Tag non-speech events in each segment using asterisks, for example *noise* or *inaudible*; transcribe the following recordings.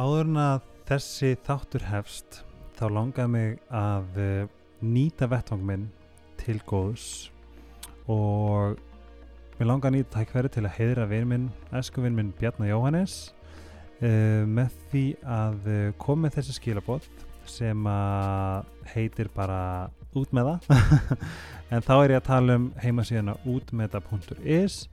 áður en að þessi þáttur hefst þá langaði mig að uh, nýta vettvang minn til góðs. Og mér langaði að nýta tækveri til að heiðra vinn minn, eskuvinn minn Bjarnar Jóhannes uh, með því að uh, koma með þessi skilabóð sem að heitir bara út með það *laughs* en þá er ég að tala um heimasíðana útmeta.is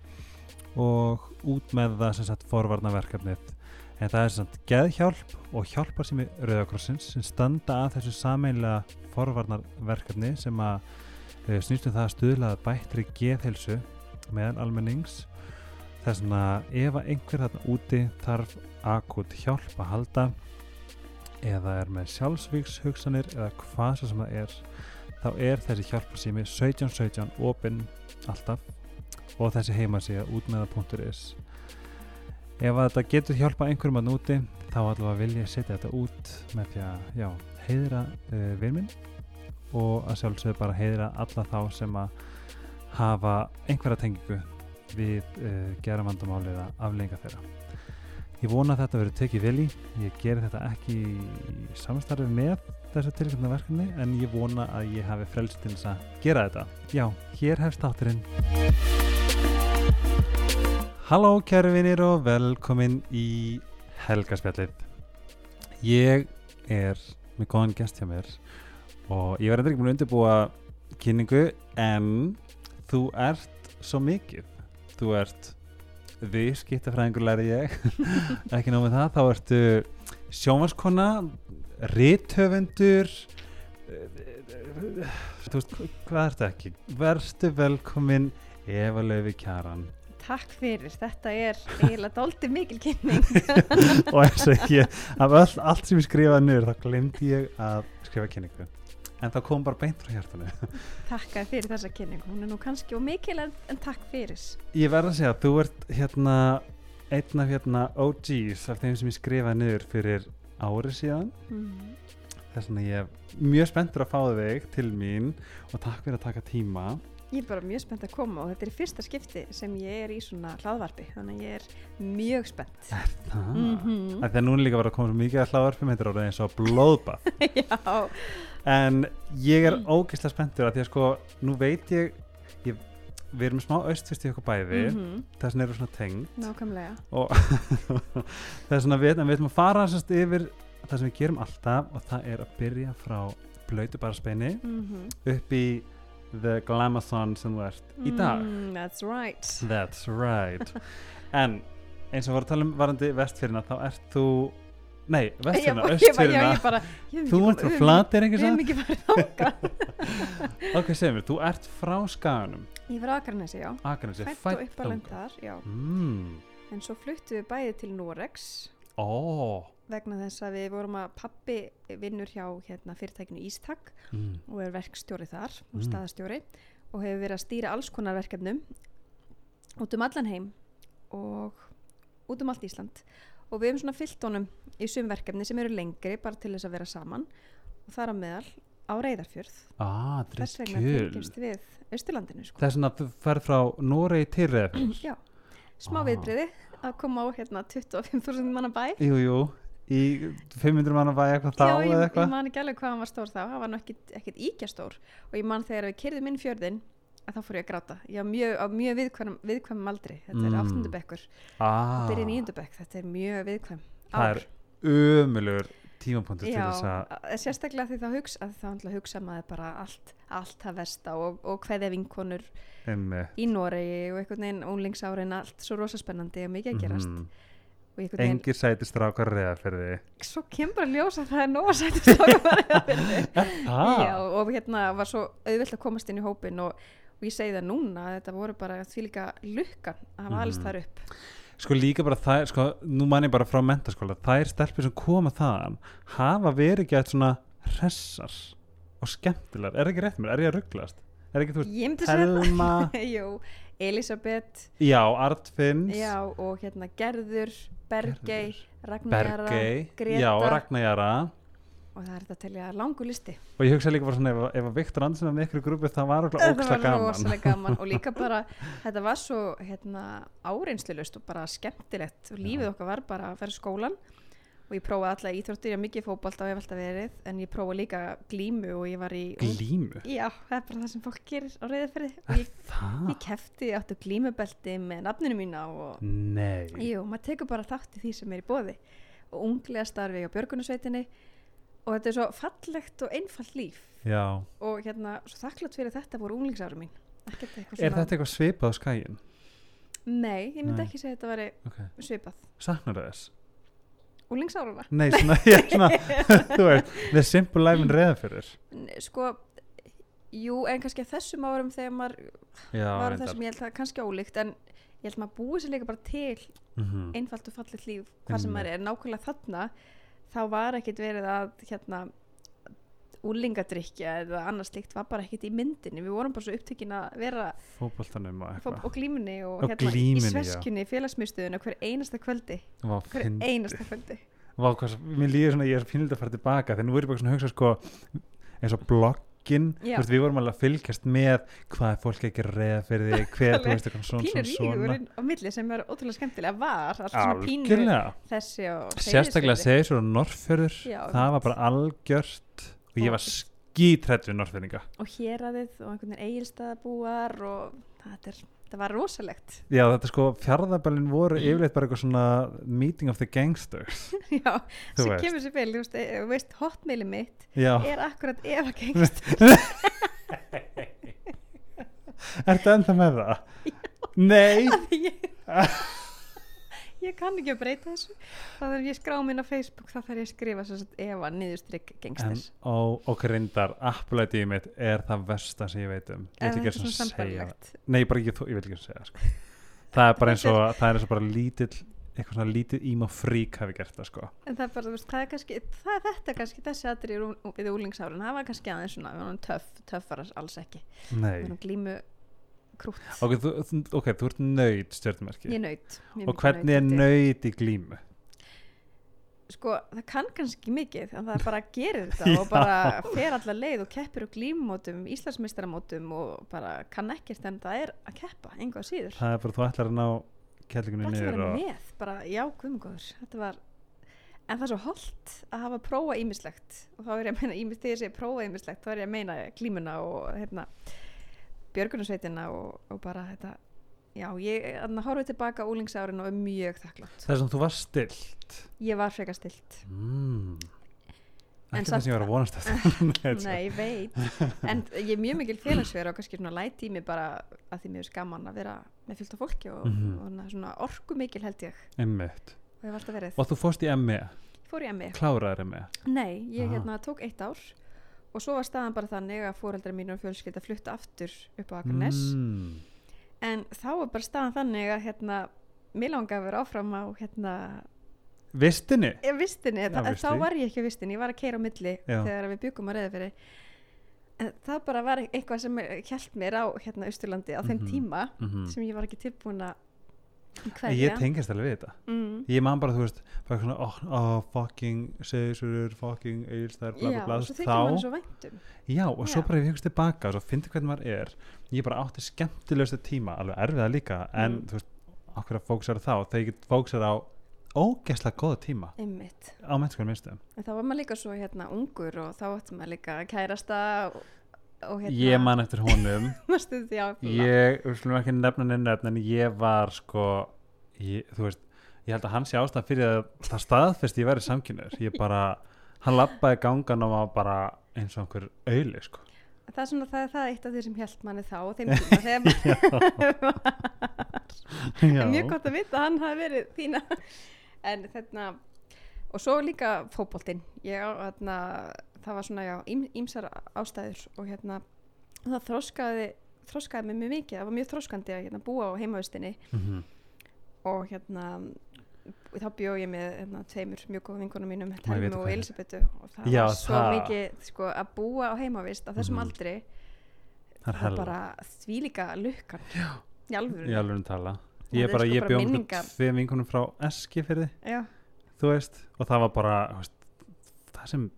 og út með það sem sagt forvarnaverkefnið en það er sagt geðhjálp og hjálpar sem er Rauðakrossins sem standa að þessu sameinlega forvarnarverkefni sem að uh, snýstum það að stuðlaða bættri geðhelsu meðan almennings. Þess að ef að einhver þarna úti þarf akut hjálp að halda eða er með sjálfsvíkshugsanir eða hvað sem það er þá er þessi hjálparsými 1717 opinn alltaf. Og þessi heimasíða útmeða.is ef þetta getur hjálpa einhverjum að núti þá allavega vil ég setja þetta út með því að já, heiðra uh, vinminn og að sjálfsögðu bara heiðra alla þá sem að hafa einhverja tengingu við uh, gera vandamáli eða aflenga þeirra. Ég vona að þetta verður tekið vel í. Ég ger þetta ekki í samstarfi með þessu tilkvæmna verkefni en ég vona að ég hafi frelst til þess að gera þetta. Já, hér hefst átturinn Halló kæru vinir og velkomin í helgaspjallið. Ég er með góðan gest hjá mér og ég verði ekki búin að undirbúa kynningu en þú ert svo mikið. Þú ert við skiptafræðingur læri ég. *laughs* Ekki námið það, þá ertu sjómaskona rithöfundur þú veist, hvað ertu ekki? Verstu velkomin Eva Löfi Kjaran Takk fyrir, þetta er eiginlega dálítið mikil kynning. *laughs* Og eins og ég, af öll, allt sem ég skrifaði niður þá glemdi ég að skrifa kynningu. En það kom bara beint frá hjartanu. Takk fyrir þessa kynning, hún er nú kannski og mikil en, en takk fyrir. Ég verð að segja að þú ert hérna einn af hérna OGs af þeim sem ég skrifaði niður fyrir árið síðan. Mm. þess vegna ég er mjög spenntur að fá þig til mín og takk fyrir að taka tíma Ég er bara mjög spennt að koma og þetta er fyrsta skipti sem ég er í svona hlaðvarpi þannig að ég er mjög spennt. Er það? Mm -hmm. Þegar núna líka var að koma svo mikið að hlaðvarpum þetta er orðið eins og blóðbað. *laughs* Já, en ég er ógeðslega spenntur að því að sko, nú veit ég, ég við erum smá austfyrst í okkur bæði mm þess vegna erum við svona tengd. Nákvæmlega. Og *laughs* þess vegna við, en við ætlum að fara sérst yfir það sem við gerum alltaf og það er að byrja frá blöytu bara speini mm upp í the glamathon sem þú ert í dag. mm, That's right. That's right. En eins og voru að tala um varandi vestfyrina þá ert þú Nei, ég hef Þú ekki ert frá flatir Við einhvers hefum að ekki farið þáka *laughs* Ok, segjum við, þú ert frá skaganum? Ég var Akranesi, já. Akranesi, Fætt og fætt uppalend þangað. þar, já. Mm. En svo fluttum við bæði til Norex Ó vegna þess að við vorum að pappi vinnur hjá hérna, fyrirtækinu Ístak mm. og er verkstjóri þar og Mm. staðastjóri og hefur verið að stýra alls konar verkefnum út um allan heim og út um allt Ísland og við hefum svona fyllt honum í sum verkefni sem eru lengri bara til þess að vera saman og þar á meðal á Reyðarfjörð Ah, þess vegna fylgjumst við Östurlandinu sko. Þess vegna ferð frá Noregi til Reyðarfjörðs Já, smá Ah. viðbriði að koma á hérna 25.000 manna bæ Jú, jú, í 500 manna bæ eitthvað þá Já, ég, ég man ekki alveg hvað hann var stór þá, hann var ekkit, ekkit íkja stór. Og ég man þegar við kyrðum inn fjörðin að þá fór ég að gráta. Ég var mjög, á mjög viðkvæmum, viðkvæmum aldri, þetta er Mm. áttundubekkur ah, og byrja níundubekk, þetta er mjög viðkvæm Það er ömulur tímapunktur til þess að að- sérstaklega því þá hugsa, að þá að hugsa maður bara allt, allt það versta og, og hverði vinkonur einmitt. í Noregi og einhvern veginn unglingsárin allt svo rosa spennandi og mikið að gerast. Mhm. Engir sæti strákar reyðarferði svo kemur bara ljós að það er nóg að sættu stráka ah. Já, og hérna var svo auðvelt að komast inn í hópin og, og ég segi það núna að þetta voru bara því líka lukkan að hafa alls Mhm. þar upp. Sko líka bara það, sko, nú man ég bara frá mentaskóla, þær stelpur sem koma þaðan hafa verið gett svona hressar og skemmtilegar, er það ekki rétt mér, er ég að rugglast? Er ekki þú veist, Ég *laughs* Elisabeth já, Artfinns, já, og hérna Gerður, Bergey Ragnara, Bergey, Greta. Já, Ragnajara og það er þetta að telja langu listi. Og ég hugsa líka bara svona ef, ef að Viktor Andersen var með ykkur grúpi það var var gaman. og líka *laughs* bara þetta var svo hérna, áreynslulust og bara skemmtilegt. Og lífið okkar var bara að í skólan og ég prófaði alla íþróttir, ég hef mikið fótbolta og hef alltaf verið en ég prófaði líka glímu og ég var í Glímu? Já, það er bara það sem fólk gerir á reyðaferði og ég, Það? ég kefti, áttu glímubelti með nafninu mína og Nei. jú, maður tekur bara þátt í því sem er í bóði og unglega starfi á björgunusveitinni og þetta er svo fallegt og einfalt líf Já. og hérna, svo þakklátt fyrir þetta voru unglingsárum mín Er þetta eitthvað svipað á skæin? Nei, ég myndi Nei. ekki segja að þetta væri Ok. svipað Saknar þess? Unglingsáruna? Nei, svona, *laughs* ég, svona *laughs* þú veist, the simple life in reðafyrir. N- Sko, jú, en kannski þessum árum þegar maður Já, var þessum, ég held það kannski ólíkt en ég held maður búið sér líka bara til Mhm. einfalt og fallit líf hvað sem maður er nákvæmlega þarna þá var ekkit verið að hérna úlingadrykja eða annars slíkt var bara ekkit í myndinni. Við vorum bara svo upptökin að vera Fótboltanum og og glímunni og, Og hérna glímunni, í já. sveskunni, félagsmiðstöðuna hver einasta kvöldi. Vá, hver einasta kvöldi. Vá, hvað, mér líður svona, ég er pínlega að fara tilbaka þegar nú er ég bara svona að hugsa sko eins og Já. veist, við vorum alveg að fylgjast með hvað er fólk ekki reða fyrir því, *laughs* hver, þú veist, eitthvað svona, pínur rígurinn á milli sem er ótrúlega skemmtilega var allt svona pínu Algjörlega. þessi og Sérstaklega Já, það var bara algjört og ég var skítrætt við Norrfjörðinga. og héraðið og einhvern veginn eigilstaðabúar og þetta, er, þetta var rosalegt Já, þetta sko, fjárðabælinn voru *clears throat* yfirleitt bara eitthvað svona meeting of the gangsters. *laughs* já, sem kemur sér vel þú veist, e- þú veist hotmaili mitt Já. er akkurat ef að *laughs* gengst Ertu enda með það? *laughs* Nei. Ég, ég kann ekki að breyta þessu þá þegar ég skrá minn á Facebook þá þarf ég að skrifa svo að ef að niðurstrykk En gengsters ó, og reyndar, applætið mitt er það versta sem ég veit um. Ég ætla ekki að segja. Nei, bara ekki, ég vil ekki að segja sko. Það er bara eins og, það er eins og bara lítill, eitthvað svona lítið ím og frík hafi gert það, sko. en það er bara, veist, það er kannski það er þetta kannski, þessi aðri við úlingsárin það var kannski aðeins svona, töff töffar alls ekki, glímu krútt, Ok, þú, þú- ok, þú ert nöyt stjórnumerki. ég naut Og hvernig er nöyt í glímu? sko, það kann kannski mikið en það bara gerir *laughs* þetta og bara fer allar leið og keppir og glímumótum Íslandsmeistaramótum og bara kann ekkert en það er að keppa, einhvað síður. Það er bara, þú ætlar að ná að niður og... með, bara já, guðmgóður þetta var, en það er svo holdt að hafa prófa ímislegt og þá er ég að meina, ímis, þegar ég segi prófa ímislegt þá er ég að meina glímuna og hérna björgunarsveitina og, og bara þetta já, ég horfið tilbaka úlingsárin og er mjög þakklátt Það er sem þú var stilt. ég var frekar stilt Mm. En Ekki samt- sem ég var að vonast *laughs* eftir. *laughs* Nei, ég veit En ég er mjög mikil félagsverð og kannski svona læti í mig bara að því mér er gaman að vera með fylgta fólki og, Mhm. og svona- svona orku mikil held ég Einmitt. og. Og þú fórst í ME, fór í MI. kláraður ME. Nei, ég Ah. hérna tók eitt ár og svo var staðan bara þannig að fóreldrar mínur og fjölskylda flutta aftur upp á Akarnes Mm. en þá var bara staðan þannig að hérna mér langaði að vera áfram á hérna Vistinni? ég vistinni, Já, þá var ég ekki á vistinni, ég var að keira á milli Já. þegar við byggum að reyða fyrir en það bara var eitthvað sem hjælt mér á hérna Austurlandi á þeim Mhm. tíma Mm sem ég var ekki tilbúin að Ég hverja tengist alveg við þetta. mm. Ég man bara, þú veist, bara svona, oh, oh fucking, segisur, fucking, eilstær, bla já, bla bla, svo mann þá, svo væntum já, og svo Já. bara ef ég hugst tilbaka og svo fyndi hvernig maður er, ég bara átti skemmtilegustu tíma, alveg erfiða líka, en Mm. þú veist, okkur að fóksera þá, þegar ég get fóksera á ógeðslega góða tíma einmitt á mennskunum minnstum. en þá var maður líka svo hérna ungur og þá átti maður líka kærasta og, og hérna Ég man eftir honum, *laughs* ég, við slumum ekki nefna neina nefn, en ég var sko, ég, þú veist, ég held að hann sé ástæðan fyrir að það staðfest ég verið samkynur, ég bara, hann lappaði gangan og var bara eins og einhver auðli, sko. það er svona það er það eitt af því sem hjælt manni þá og þeim *laughs* tíma þegar maður Já. en mjög gott að vita að hann hafi verið þína en þetta og svo líka hérna það var svona já ímsar ástæður og hérna það þroskaði þroskaði mig mjög mikið, það var mjög þroskandi að hérna, búa á heimavistinni Mhm. Og hérna þá bjóð ég með hérna, tveimur mjög góðum vinkonum mínum hvað og. Elisabetu og það Já, var svo það- mikið sko, að búa á heimavist á þessum Mhm. aldri Það er það hella. bara þvílíka lukkan í alvöru Í. Það Ég sko ég bjóð minningar. tveim vinkunum frá Eskifyrði, já, veist, og það var bara, veist, það sem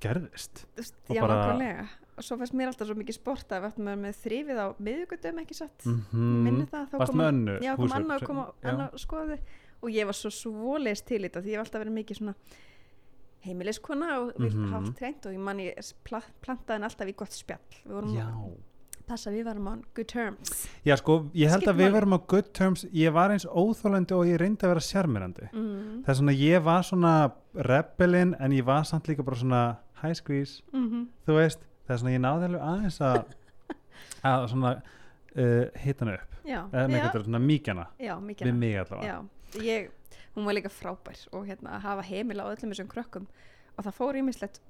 gerðist. já bara- nákvæmlega og svo fannst mér alltaf svo mikið sport að við að vera með þrifið á miðugudum ekki satt Mm minni það, þá kom önnu? já, kom húsvörp Anna og kom og já. Anna skoði og ég var svo svoleiðist til þetta því ég hef alltaf verið mikið svona heimiliskona og við Mhm. mm haft treynd og ég man ég s- pla plantaði alltaf í gott spjall við vorum Já. að passa við varum on good terms Já, sko, ég held Skiptir að við varum á good terms, ég var eins óþólandi og ég reyndi að vera sjarmirandi. mm. Það er svona, ég var svona rebelin en ég var samt líka bara svona high squeeze, Mm þú veist, það er svona, ég náði alveg aðeins að, *laughs* að svona uh, hita hana upp, já, eða svona mýkjana, já, við mig allavega. já, ég, hún var líka frábær og hérna að hafa heimil á öllum þessum krökkum og það fór ímislegt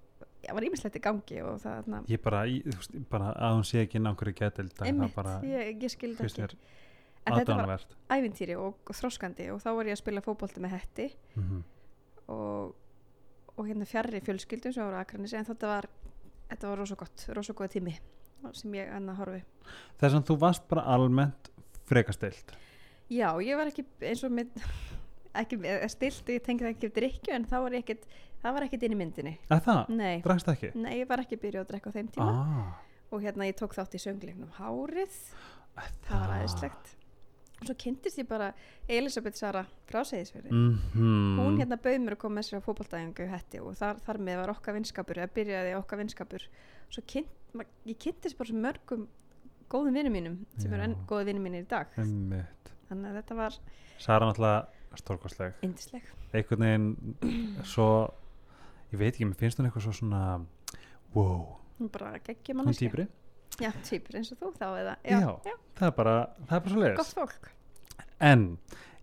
það var ímislegt í gangi og það þarna, Ég bara, ég, veist, bara að hún sé ekki einhverju getild, það bara ég, ég skildi ekki. mér en þetta var ævintýri og, þróskandi og þá var ég að spila fótbolti með hetti Mm og, og hérna fjarrri fjölskyldum sem voru á Akranis en þetta var, þetta var rosa gott, rosa góð tími sem ég enna horfi Þess að þú varst bara almennt frekastilt. já, ég var ekki eins og með ekki stilt, ég tengi það ekki drikju en það var ekkit, það var ekkit inn í myndinni. Að það? nei, Drakst ekki? nei, ég var ekki byrjuð að drekka á þeim tíma. Ah, og hérna ég tók þátt í söngleiknum Hárið, að það var aðeinslegt og svo kynntist ég bara Elisabeth Sara frá Seyðisfjörði Mhm. hún hérna bauð mér að koma með sér á fótboltæðingu hætti og þar, þar með var okkar vinskapur eða byrjaði okkar vinskapur. Svo kynnt, ég kynntist bara svo mörgum góðum vinnum mínum sem eru Já. enn góði vinnum mínir í dag. Einmitt. þannig að þetta var Sara náttúrulega indisleg einhvern veginn svo ég veit ekki, mér finnst hún eitthvað svo svona wow, hún bara geggjum hún manneskja. týpri já, týpur eins og þú þá eða? Já. það er bara, það er bara svo leiðis gott fólk. En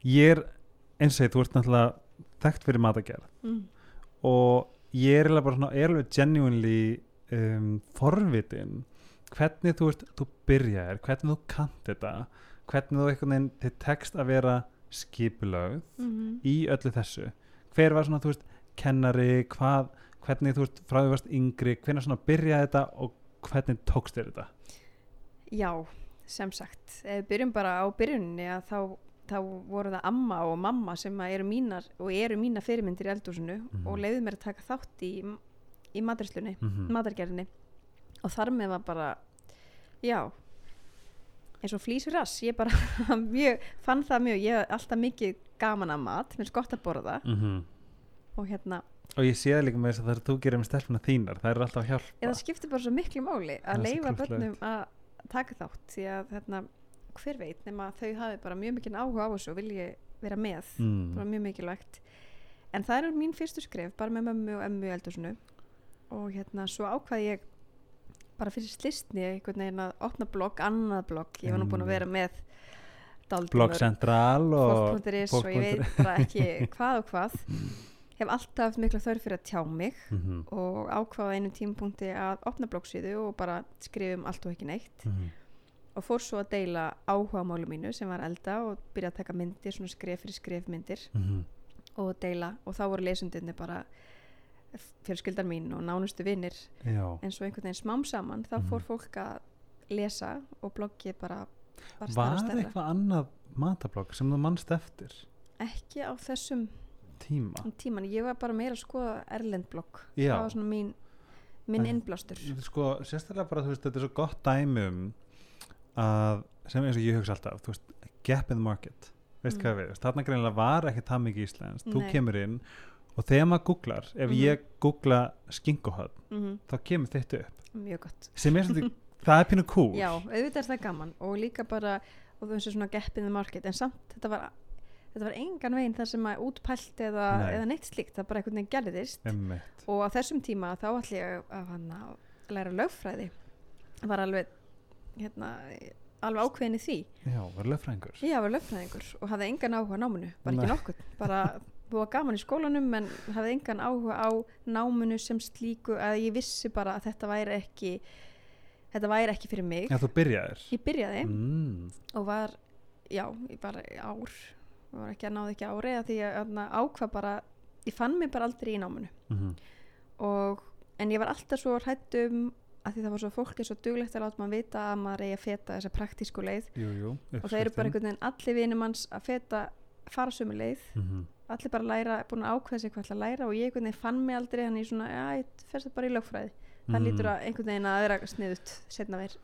ég er eins og ég, þú ert náttúrulega þekkt fyrir matagerð mm. og ég er eiginlega bara svona, er alveg genuinely um, forvitin hvernig þú veist, þú byrjaðir hvernig þú kant þetta hvernig þú einhvern veginn, þið tekst að vera skipulögð Mm í öllu þessu. Hver var svona, þú veist, kennari hvað, hvernig þú veist, frá því varst yngri hvernig svona byrjaði þetta og hvernig tókst þér þetta? Já, sem sagt. Ef við byrjum bara á byrjunni að þá þá voru það amma og mamma sem eru mínar og eru mína fyrirmyndir í eldúsinu Mhm. og leiðu mér að taka þátt í, í maturslunni, mm -hmm. matargerðinni. Og þar með var bara já eins og flýs fyrir rass. Ég bara *laughs* mjög, fann það mjög. Ég hef alltaf mikið gaman að mat. Mér finnst gott að borða. Og hérna og ég sé það líka með þess að það er þú gerir með stelpuna þínar það er alltaf að hjálpa. Eða skiptir bara svo miklu máli Það er að leifa börnum að taka þátt því að hérna, hver veit nema að þau hafi bara mjög mikið áhuga á þessu og vilji vera með bara mm. mjög mikilvægt. En það eru mín fyrstu skref bara með mömmu og emmu í eldhúsinu. Og hérna svo ákvað ég bara fyrir slistni einhvern veginn að opna blogg, annað blogg. Ég var nú búin að vera með dálítið Blogg Central og og ég veit bara ekki hvað og hvað *laughs* hef alltaf haft mikla þörf fyrir að tjá mig mm og ákvaða einum tímapunkti að opna bloggsíðu og bara skrifa um allt og ekki neitt. -hmm. og fór svo að deila áhugamálu mínu sem var elda og byrja að taka myndir, svona skref fyrir skref myndir. Mm og deila og þá voru lesundinni bara fjölskyldar mín og nánustu vinnir en svo einhvern veginn smám saman þá Mhm. fór fólk að lesa og bloggið bara var stærra var eitthvað annað matablogg sem þú mannst eftir? Ekki á þessum tíma. Tíman. Ég var bara meira að skoða erlend blogg. Já. það var svona mín minn innblástur. sko, sérstaklega bara, þú veist, þetta er svo gott dæmi um að, sem eins og ég hugsa alltaf, þú veist, gap in the market. Veist Mm. hvað við, þarna greinilega var ekki það mikið íslensk, þú Nei. kemur inn og þegar maður googlar, ef Mhm. ég googla skinkuhöfn, mm þá kemur þetta upp. Mjög gott. Sem er svolítið, það er pínu cool. Já, auðvitað er það gaman og líka bara og þú veist svona gap in the market en samt þetta var þetta var engan veginn þar sem að útpælt eða, eða neitt slíkt, það bara einhvern veginn gerðist. Einmitt. og á þessum tíma þá ætli ég að, að læra lögfræði. Var alveg hérna, alveg ákveðin í því. Já, var löffrængur ég var lögfræðingur og hafði engan áhuga náminu bara ekki nokkuð, bara búið gaman í skólanum en hafði engan áhuga á náminu sem slíku að ég vissi bara að þetta væri ekki þetta væri ekki fyrir mig. Já, þú byrjaðir. Ég byrjaði mm. og var, já, ég bara ár, ég var ekki að náði ekki ári að því að ákvað bara ég fann mig bara aldrei í náminu. Mm og, en ég var alltaf svo hrætt um að því það var svo fólk er svo duglegt að láta maður vita að maður eigi að feta þessa praktísku leið. Jú, jú, og það eru bara einhvern veginn allir vinum hans að feta fara sömu leið. Mm -hmm. allir bara læra, búin að ákveða sig hvað ætla að læra og ég einhvern veginn fann mig aldrei þannig svona, já, ég fyrst það bara í lögfræði. Það lítur að einhvern veginn að vera sniðut setna verð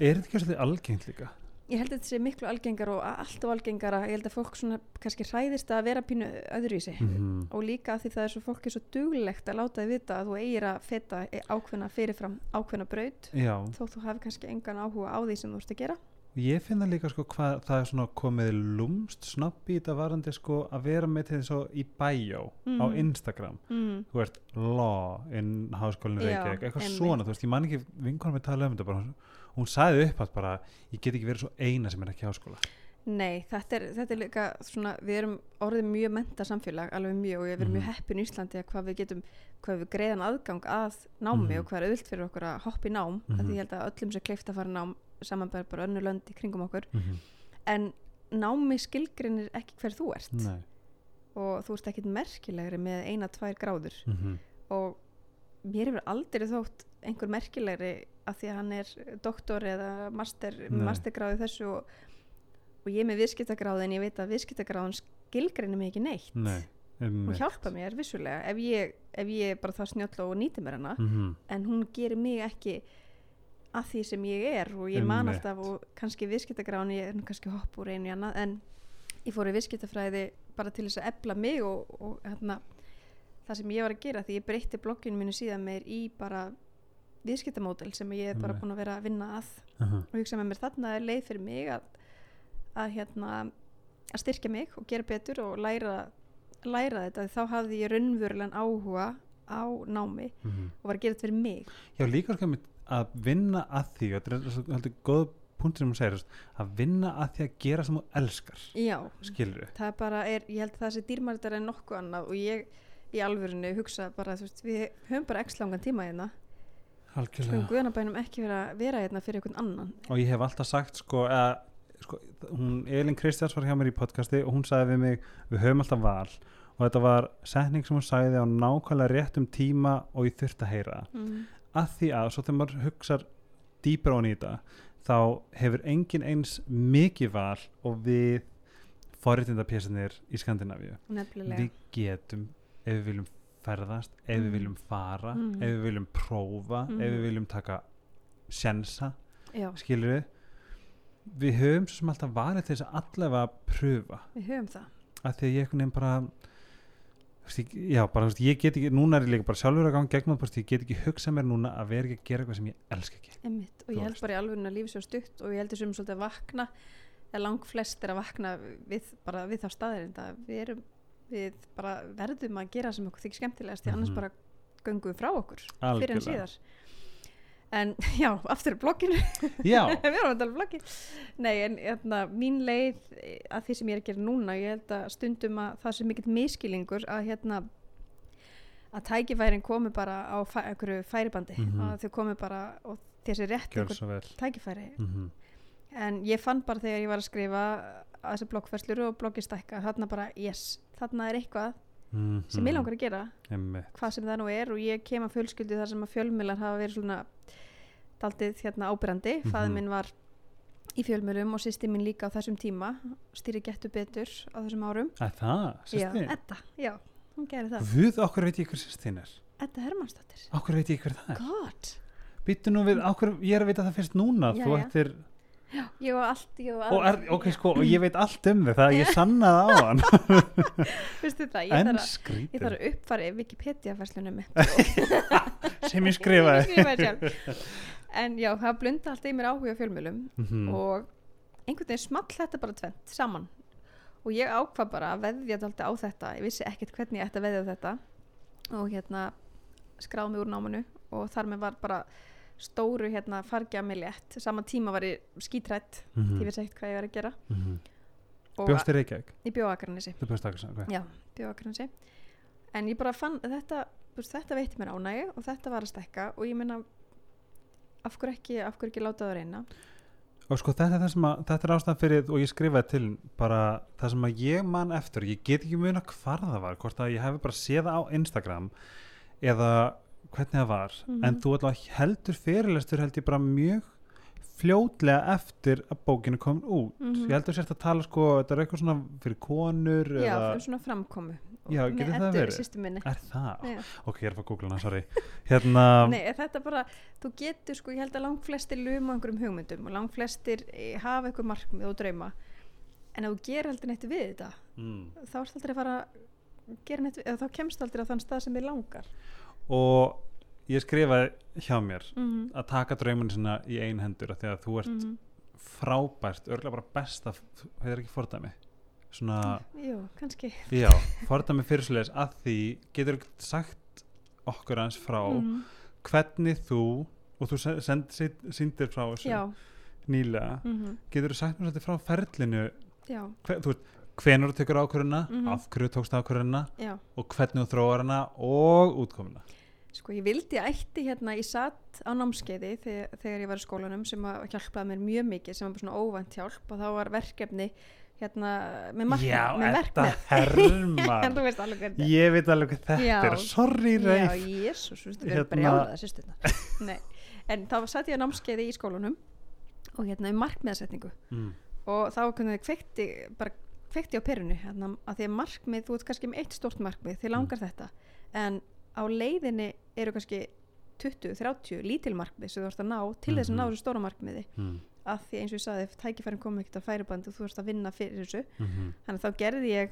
er þetta ekki svolítið algengt líka ég held að þetta sé miklu algengar og allt og algengara, ég held að fólk svona kannski hræðist að vera pínu öðruvísi Mhm. og líka því það er svo fólk er svo duglegt að láta þið vita að þú eigir að feta ákveðna fyrirfram ákveðna braut Já, þó þú hafi kannski engan áhuga á því sem þú ert að gera ég finna líka sko hvað það er svona komið lúmst snabbi í þetta varandi sko að vera með til þess að í bæjó á Mhm. Instagram mm. þú ert law in háskólinu Reykjavík, eitthvað svona þú veist, ég man ekki vinkonum við tala um þetta bara, hún sagði upp að bara, ég get ekki verið svo eina sem er ekki í háskóla. Nei, þetta er, þetta er líka svona, við erum orðið mjög menta samfélag, alveg mjög og ég verið Mhm. mjög heppin í Íslandi að hvað við getum, hvað við greiðan aðgang að námi Mhm. og hvað er auðvilt fyrir okkur að hoppa í nám, mm Mhm. því ég held að öllum sem kleift að fara nám samanbæður bara önnu lönd í kringum okkur, mm en námi skilgrinir ekki hver þú ert. Nei. Og þú ert ekkit merkilegri með eina, tvær gráður. Mm og mér hefur aldrei þótt einhver merkilegri að því að hann er doktor eða master, mastergráði þessu og, og ég er með viðskiptagráði en ég veit að viðskiptagráðin skilgrinni mig ekki neitt. Nei, og hjálpa mér vissulega ef ég, ef ég bara það snjöll og nýti mér hana. Mm en hún gerir mig ekki að því sem ég er og ég man alltaf og kannski viðskiptagráðin ég er kannski hopp úr einu í annað en ég fór í viðskiptafræði bara til þess að ebla mig og, og hérna, það sem ég var að gera því ég breytti blogginu mínu síðan meir í bara viðskiptamódel sem ég er bara búin að vera að vinna að. Og hugsa með mér þarna er leið fyrir mig að, að hérna að styrkja mig og gera betur og læra læra þetta. Þá hafði ég raunverulegan áhuga á námi og var að gera þetta fyrir mig. Já, líka einmitt að vinna að því þetta er heldur góð punktur sem hún segir að vinna að því að gera sem þú elskar já, skilur það bara er, ég held að það sé dýrmæritar en nokkuð annað og ég í alvörinu hugsa bara, veist, við höfum bara x langan tíma hérna, algjörlega. Guðanabænum ekki vera, vera hérna fyrir einhvern annan? Og ég hef alltaf sagt sko, að, sko hún, Elin Kristjáns var hjá mér í podcasti og hún sagði við mig við höfum alltaf val. Og þetta var setning sem hún sagði á nákvæmlega réttum tíma og ég þurfti að heyra það. mm. að því að svo þegar maður hugsar dýpra á nýta þá hefur engin eins mikið val og við forréttindapésinir í Skandinavíu. Nefnilega. Við getum ef við viljum ferðast, ef við Mhm. viljum fara Mhm. ef við viljum prófa Mhm. ef við viljum taka sjensa, já, skilur við við höfum svo sem alltaf valið til þess að allavega pröfa við höfum það að því að ég einhvern veginn bara já, bara, þú veist, ég get ekki núna er ég líka bara sjálfur að ganga gegnum það, ég get ekki hugsað mér núna að vera ekki að gera eitthvað sem ég elska ekki Einmitt, og ég held bara í alveg að lífi svo stutt og ég held þessum svolítið að vakna eða lang flest er að vakna við, bara við þá staðirind að við, erum, við bara verðum að gera sem okkur þykir skemmtilegast því annars Mhm. bara göngum við frá okkur fyrir en Algjörlega. síðar. En *laughs* já, aftur já, *laughs* við erum að tala um bloggi nei, en hérna, mín leið eh, að því sem ég er að gera núna ég held að stundum að það sé mikill miskilingur að hérna að tækifærin komi bara á einhverju færibandi Mhm. að þau komi bara og þessi rétt einhver tækifæri. Mm en ég fann bara þegar ég var að skrifa að þessi bloggfæslur og bloggi stækka þarna bara, yes, þarna er eitthvað -hmm. sem ég langar að gera Einmitt. hvað sem það nú er og ég kem að fjölskyldu þar sem að fjölmiðlar hafa verið svona daldið hérna ábyrrandi Mhm. fæði minn var í fjölmiðlum og sýsti minn líka á þessum tíma stýri gettu betur á þessum árum að það, já, sýsti Edda, já, hún gerir það við okkur veit ég hver sýstin er Edda Hermannsdóttir okkur veit ég hver það er God, býttu nú við, okkur, ég er að vita það fyrst núna þú Jæja. Ættir, ég var allt ég var og er, ok sko og ég veit allt um þig, það ég *laughs* sannaði á hann. Veistu það, ég en þarf að þarf að uppfara Wikipedia-færslunum *laughs* sem ég skrifaði. Ég skrifaði sjálf. En já, það blunda alltaf í mér áhuga fjölmjölum Mhm. og einhvern veginn small þetta bara tvent saman. Og ég ákvað bara að veðja alltaf á þetta. Ég vissi ekkert hvernig ég ætti að veðja á þetta. Og hérna skráði mig úr námanu og þar með var bara stóru hérna fargja mig létt saman tíma var ég skítrætt Mhm. ég vissi ekkert hvað ég var að gera Mhm. og bjóst í Reykjavík í bjóakranesi þú bjóst akkur okay. Já, bjóakransi en ég bara fann að þetta þetta veitti mér ánægi og þetta var að stekka og ég meina af hverju ekki, af hverju ekki láta það reyna og sko þetta er það sem að þetta er ástæðan fyrir og ég skrifaði til bara það sem að ég man eftir ég get ekki muna hvar það var hvort að ég hefði bara séð á Instagram eða hvernig það var Mhm. en þú alltaf heldur fyrirlestur held ég bara mjög fljótlega eftir að bókinu kom út Mhm. ég heldur sérst að tala sko, þetta er eitthvað svona fyrir konur já, eða, um svona framkomu Já, Með getur það verið? er það? Já. ok, ég er að fá að googla hana, sorry *laughs* hérna, Nei, er þetta bara, þú getur sko, ég held að langflestir luma einhverjum hugmyndum og langflestir eh, hafa einhver markmið og drauma en ef þú gerir heldur neitt við þetta mm. þá ertu aldrei að fara neitt þá kemst aldrei á þann stað sem þið langar og ég skrifaði hjá mér mm -hmm. að taka draumun sinna í ein hendur því að þú ert Mhm. frábært, örgulega bara besta hefur ekki fordæmi svona, Jú, kannski já, fordæmi fyrirsleis að því getur sagt okkur hans frá Mhm. hvernig þú og þú síndir frá þessu Já, nýlega mm getur þú sagt mér svolítið frá ferlinu hver, þú veist, hvenær þú tekur ákvörðuna Mhm. af hverju þú tókst ákvörðuna og hvernig þú þróar hana og útkomuna Sko ég vildi ætti hérna, ég satt á námskeiði þegar, þegar ég var í skólanum sem að hjálpaði mér mjög mikið sem var bara svona óvænt hjálp og þá var verkefni hérna með markmið, Já, með þetta *laughs* en þú veist alveg hvernig. Ég veit alveg hvað þetta Já. er. Sorry Já, Reif. Jésús, þú veist, við erum brjálaði sýsturna *laughs* Nei, en þá satt ég á námskeiði í skólanum og hérna um markmiðasetningu. Mm. og þá kunni þið kveikti bara kveikti á perunni hérna, að því að markmið, þú ert kannski með eitt stort markmið þið langar þetta, en á leiðinni eru kannski 20, 30 lítil markmið sem þú ert að ná til þess að ná Mhm. þessu stóra markmiði Mm. að því eins og ég saði, tækifærin kom ekkert á færiband og þú ert að vinna fyrir þessu Mm þannig að þá gerði ég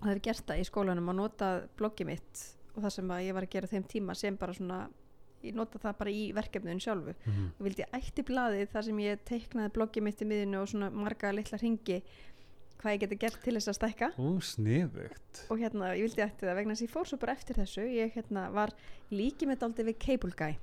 og það er gert það í skólanum að nota bloggið mitt og það sem að ég var að gera þeim tíma sem bara svona ég nota það bara í verkefnun sjálfu -hmm. og vildi ætti blaðið þar sem ég teiknaði bloggið mitt í miðinu og svona marga litla ringi hvað ég geti gert til þess að stækka. Ú, sniðugt. Og hérna ég vildi ætti það vegna þess að ég fór svo bara eftir þessu. Ég hérna var líki með dálítið við Cable Guy.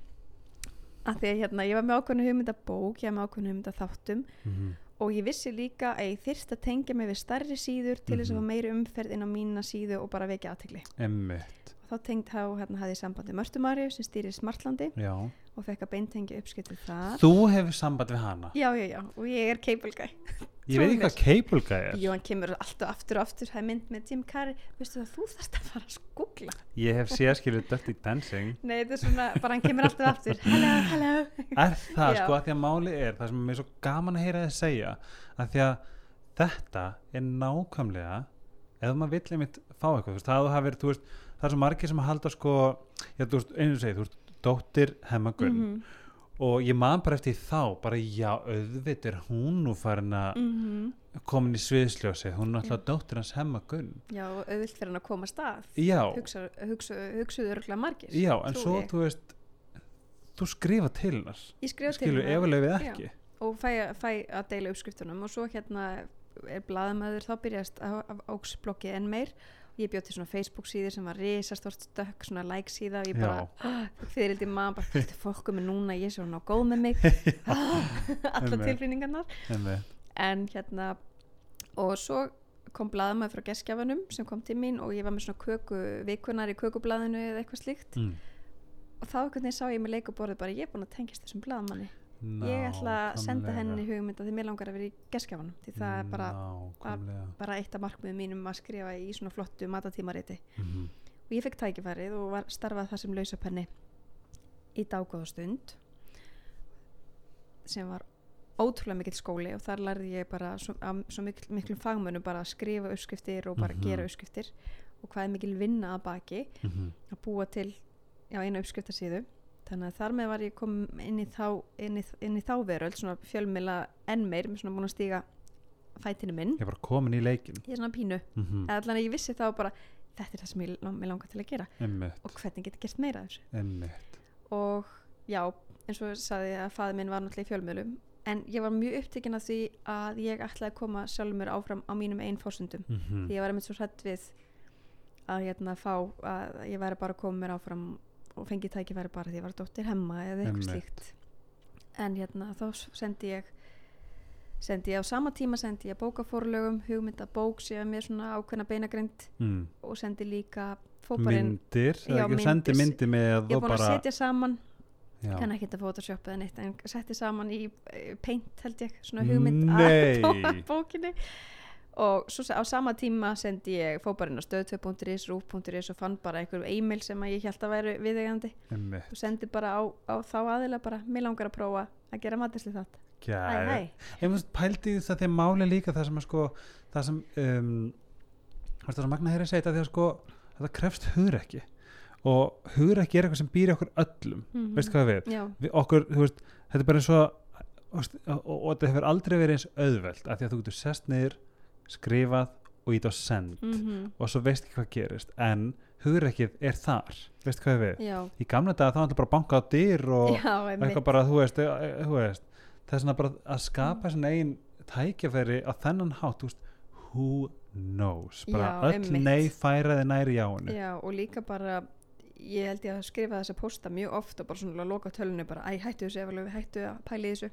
Að því að hérna ég var með ákveðnu hugmynda bók ég var með ákveðnu hugmynda þáttum mm -hmm. og ég vissi líka að ég þyrst að tengja mig við stærri síður til þess að Mhm. fá meiri umferð inn á mína síðu og bara vekja aðtegli Emmitt þá tengd þá hérna hafði ég sambandi Mörtumari sem stýrir Smartlandi. Já og fekk að beintengja uppskiptið þar. Þú hefur samband við hana? Já já já og ég er Cable Guy. Ég veit ekki hvað Cable Guy er. Jú, hann kemur alltaf aftur og aftur. Það er mynd með Jim Carrey. Veistu það, þú þarfst að fara að googla Ég hef séð skilur Dirty Dancing. Nei, þetta er svona, bara hann kemur alltaf aftur. Hello, hello. Er það Já. sko að því að máli er það sem er mér svo gaman að heyra þið segja að því að þetta er nákvæmlega ef maður vill einmitt fá eitthvað það, veist, það er svo margir sem halda sko, já, þú veist, einu segi, þú veist dóttir hemmagunn Mhm, og ég man bara eftir þá bara já, auðvitað er hún nú farin að mhm. komin í sviðsljósi hún er alltaf dóttir hans hemmagunn já, auðvilt fyrir hann að koma að stað. Já, hugsa, hugsa, hugsuðu örgulega margir. Já, en svo ég. þú veist þú skrifa til hennar. Ég skrifa til hennar efuleg við Já. ekki. Og fæ, fæ að deila uppskriftunum. Og svo hérna er blaðamæður þá byrjast á, á óksblokki enn meir. og ég bjóð til svona Facebook síður sem var risastort stökk, svona like síða og ég bara, fyrir til maður bara, þetta fólk með núna, ég sé hún á góð með mig. *laughs* *laughs* Alla Einmitt. tilfinningarnar. En hérna og svo kom blaðamæður frá geskjafanum sem kom til mín og ég var með svona köku vikunar í kökublaðinu eða eitthvað slíkt. Mm. og þá hvernig sá ég með leikuborðið bara ég er búin að tengjast þessum blaðamanni ég ætla að senda henni hugmynd að því mér langar að vera í geskjafanum því það er bara, Nákvæmlega. bara eitt af markmiðum mínum að skrifa í svona flottu matatímariti Mhm. og ég fekk tækifærið og var starfað það sem lausapenni í dágóðastund sem var ótrúlega mikill skóli og þar lærði ég bara svo, að, svo mikl, miklum fagmönnum bara að skrifa uppskriftir og bara Mhm. gera uppskriftir og hvað er mikil vinna að baki Mhm. að búa til já, einu uppskriftasíðu þannig að þar með var ég kom inn í þá, inn í, inn í þá veröld svona fjölmila enn meir með svona búin að stíga fætinu minn. Ég var komin í leikin ég er svona pínu, mm -hmm. allan að ég vissi þá bara þetta er það sem ég, mig langar til að gera. Emmitt, og hvernig get ég gert meira þessu? Emmitt og já, eins og sagði að faði minn var náttúrulega í fjölmjölum en ég var mjög upptekinn af því að ég ætlaði að koma sjálfur mér áfram á mínum einn fórsundum mm því ég var einmitt svo hrætt við að hérna fá að ég væri bara að koma mér áfram og fengi tækifæri bara því ég var dóttir hemma eða eitthvað slíkt en hérna þá sendi ég sendi ég á sama tíma sendi ég bókaforlögum hugmynda bók sem er svona ákveðna beinagrind mm. og sendi líka fóparinn myndir, Já, ekki sendi myndir. myndi með ég er búin að setja saman já. kann ekki þetta photoshop eða neitt en setti saman í eh, paint held ég svona hugmynd að *laughs* bókinni og svo á sama tíma sendi ég fór bara inn á stöð2.is, rúf.is og fann bara einhverjum e-mail sem að ég held að væri viðegandi og sendi bara á, á þá aðila bara, mér langar að prófa að gera matisli þátt. Gæði. Ég finnst pældi þess að því að máli líka það sem er sko það sem um, það er magna hér að segja þetta því að sko þetta krefst hugrekki. Og hugrekki er eitthvað sem býr í okkur öllum. Mhm. veistu hvað við? Við okkur, veist, þetta er bara eins og veist, og, og, og þetta hefur aldrei verið eins auðvelt af því að þú getur sest niður skrifað og ít á send. Mhm, og svo veist ekki hvað gerist en hugrekkið er þar. Veistu hvað við? já, Í gamla daga þá ætla bara að banka á dyr og já, eitthvað bara, þú veist, e, e, þú veist það er svona bara að skapa mm. eigin tækjafæri á þennan hátt þú veist, who knows? Bara Já, öll einmitt. nei færaði næri jáinu Já, og líka bara ég held ég að skrifa þessa posta mjög oft og bara svona loka tölunni bara, æ, hættu þessu ef alveg hættu að pæla í þessu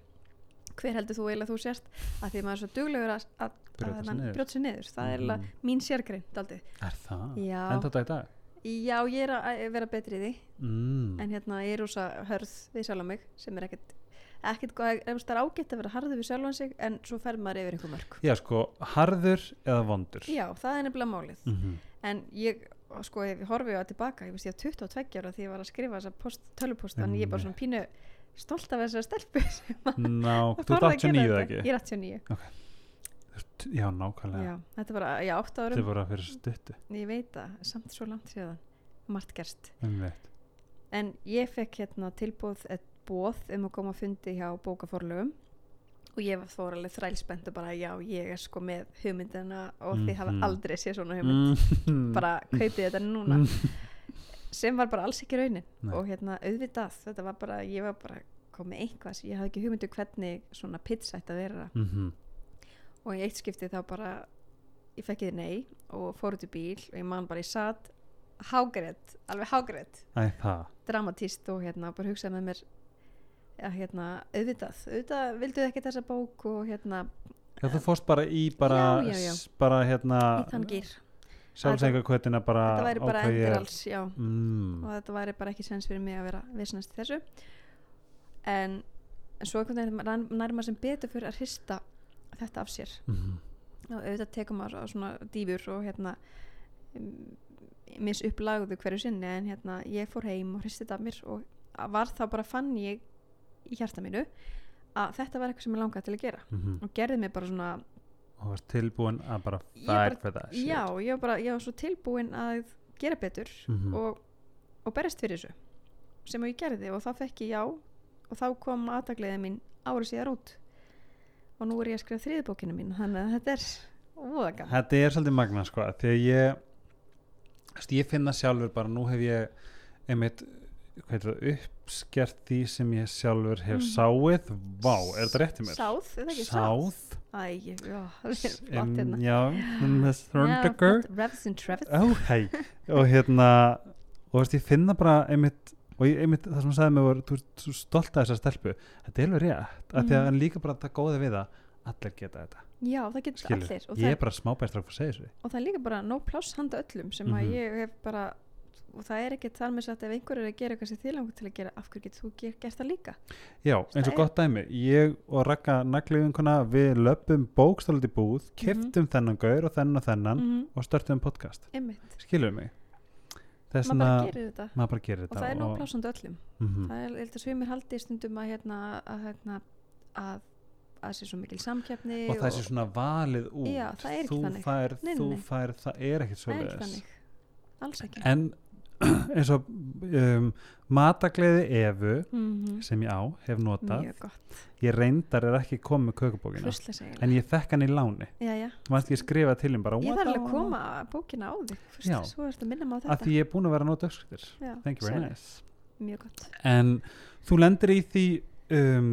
hver heldur þú eiginlega þú sérst að því að maður er svo duglegur að, að, að niður. brjóta sér niður það er eiginlega mín sérgrein daldið. er það? Já. en þetta í dag? Já, ég er að að vera betri í því Mm. en hérna ég er rosa hörð við sjálf mig sem er ekkert ekkert góð, það er ágætt að vera harður við sjálfan sig en svo fer maður yfir einhver mörg já sko, harður eða vondur Já, það er nefnilega málið mm en ég, sko, ef ég horfi á tilbaka ég veist ég var 22 ára því ég var að skrifa þessa post, tölvupost, þannig ég er bara svona pínu stolt af þessari stelpu *laughs* Ná, þú ert þorði að gera 89 eða þetta. ekki? Ég er 89 Já, nákvæmlega. Já, þetta var, já, 8 Þetta árum er bara fyrir stuttu. Ég veit það, samt svo langt síðan. Margt gerst. En ég fekk hérna tilbúð eitt bóð um að koma að fundi hjá bókaforlögum og ég var þó alveg þrælspennt og bara já, ég er sko með hugmyndina og þið hafa Mhm. aldrei séð svona hugmynd. Mm. bara kaupið þetta núna *laughs* sem var bara alls ekki raunin. Nei. og hérna auðvitað, þetta var bara ég var bara komið einhvað, ég hafði ekki hugmyndu hvernig svona pizza ætti að vera. Mm -hmm. og í eitt skipti þá bara ég fekk þið nei og fór út í bíl og ég man bara, ég satt hágrætt, alveg hágrætt dramatíst og hérna bara hugsaði með mér ja, hérna, auðvitað auðvitað vildu ekki þessa bók og hérna Já, þú fórst bara í bara, Já, já, bara hérna í þann gýr sjálfsengakvötina bara þetta væri bara ákvað ég- endur alls, já. Mm. og þetta væri bara ekki sens fyrir mig að vera visnast í þessu. En, en svo einhvern veginn nær maður sem betur fyrir að hrista þetta af sér. Mm. og auðvitað tekum á svona dýfur og hérna um, mis upplagðu hverju sinni. En hérna ég fór heim og hristi þetta af mér og var þá bara fann ég í hjarta mínu að þetta var eitthvað sem ég langaði til að gera. Mm og gerði mig bara svona og varst tilbúin að bara for that shit. já, ég var bara, ég var svo tilbúin að gera betur Mhm. og, og berist fyrir þessu sem ég gerði og þá fekk ég já og þá kom aðtakliðið mín árið síðar út og nú er ég að skrifa þriðbókinu mín þannig að þetta er óða gaman Þetta er svolítið magna sko að ég ég finna sjálfur bara nú hef ég einmitt það, uppskert því sem ég sjálfur hef Mhm. sáið Vá, er þetta rétt í mér? Sáð, er það ekki sáð? Sáð Æ, já, það er flott hérna Já, *gasps* Miss Já, Thornberger flott, Revs and Trevs Ó, hei og hérna og veist, ég finna bara einmitt og ég, einmitt það sem hún sagði mig var þú ert stolt af þessa stelpu þetta er alveg rétt mm. Mhm. -hmm. en líka bara það góði við það allir geta þetta Já, það getur skilur, allir ég er bara smábæstur að segja þessu og það er líka bara no pláss handa öllum sem að Mhm. ég hef bara og það er ekki þar með sagt ef einhver er að gera eitthvað sem þið langar til að gera af hverju getur þú ger, gert það líka? Já, eins Það og er- gott dæmi ég og Raka nagliðinkuna við löpum bókstálið í búð Mhm. kiftum þennan gaur og þennan og þennan -hmm. og störtum podcast. Skilur mig? Þess maður bara gerir þetta. bara gerir og þetta það er no pláss handa öllum. Mhm. það er, ég held að svimir haldi stundum að hérna að hérna að að sé svo mikil samkeppni og það sé svona valið út. Já, það þú fær, þú fær, það er ekkert það er svoleiðis. þannig. Alls ekki. En *clears throat* eins og um, matagleði Evu mm sem ég á, hef notað. Ég reyndar er ekki komið með kökubókina en ég. fekk hann í láni. Já, já. mannst ég skrifa til hann bara ég þarf alveg að koma bókina á þig svo er þetta að minna mig á af þetta. því ég er búin að vera að nota já, thank you very nice en þú lendir í því um,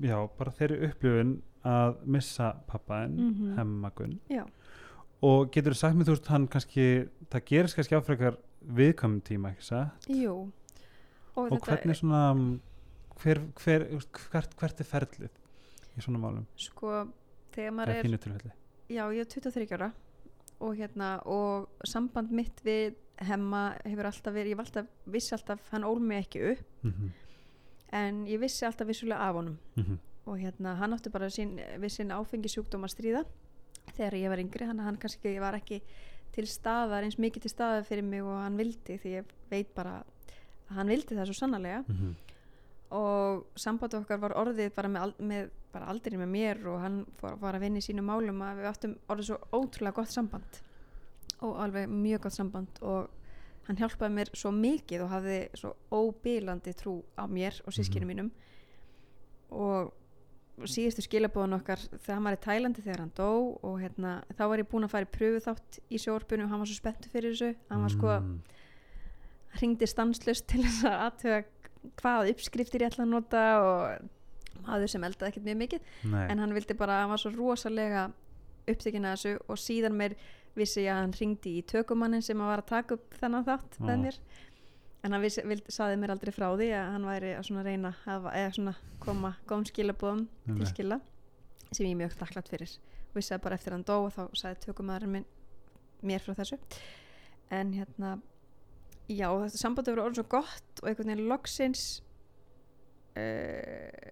já, bara þeirri upplifun að missa pappaðin Mhm. hemmagun já, og getur þú sagt mér þú veist hann kannski það gerist kannski áfrekar viðkvæmum tíma ekki satt? Jú. Og, og hvernig svona um, hver, hver, hvert, hvert er ferlið í svona málum? Sko, þegar maður eða er þínu tilfelli? Já, ég er 23 ára og hérna, og samband mitt við hemma hefur alltaf verið, ég var alltaf, vissi alltaf hann ól mig ekki upp, mm -hmm. en ég vissi alltaf vissulega af honum. Mm og hérna, hann átti bara sín, við sín áfengisjúkdóm að stríða þegar ég var yngri, hann, hann kannski var ekki til staðar, eins mikið til staðar fyrir mig og hann vildi, því ég veit bara að hann vildi það svo sannarlega -hmm. og samband okkar var orðið bara með, með bara aldrei með mér og hann var, að vinna í sínum málum að við áttum orðið svo ótrúlega gott samband og alveg mjög gott samband og hann hjálpaði mér svo mikið og hafði svo óbílandi trú á mér og sískinu Mhm. mínum og síðustu skilabóðan okkar þegar hann var í Tælandi þegar hann dó og hérna, þá var ég búin að fara í pröfu þátt í sjórpunum og hann var svo spenntu fyrir þessu hann var sko, Mm. hringdi stanslust til þess að aðtöga hvað uppskriftir ég ætla að nota og maður sem eldaði ekkert mjög mikið Nei. en hann vildi bara, hann var svo rosalega upptekinn að þessu og síðan mér vissi ég að hann ringdi í tökumannin sem var að taka upp þennan þátt með Ó. mér en hann saði mér aldrei frá því að hann væri að reyna að hafa, koma góðum skilabóðum til skila sem ég er mjög þakklátt fyrir. Vissi að bara eftir að hann dó og þá saði tökumæðurinn minn mér frá þessu. En hérna já, þetta sambandi verið orðið svo gott og einhvern veginn loksins uh,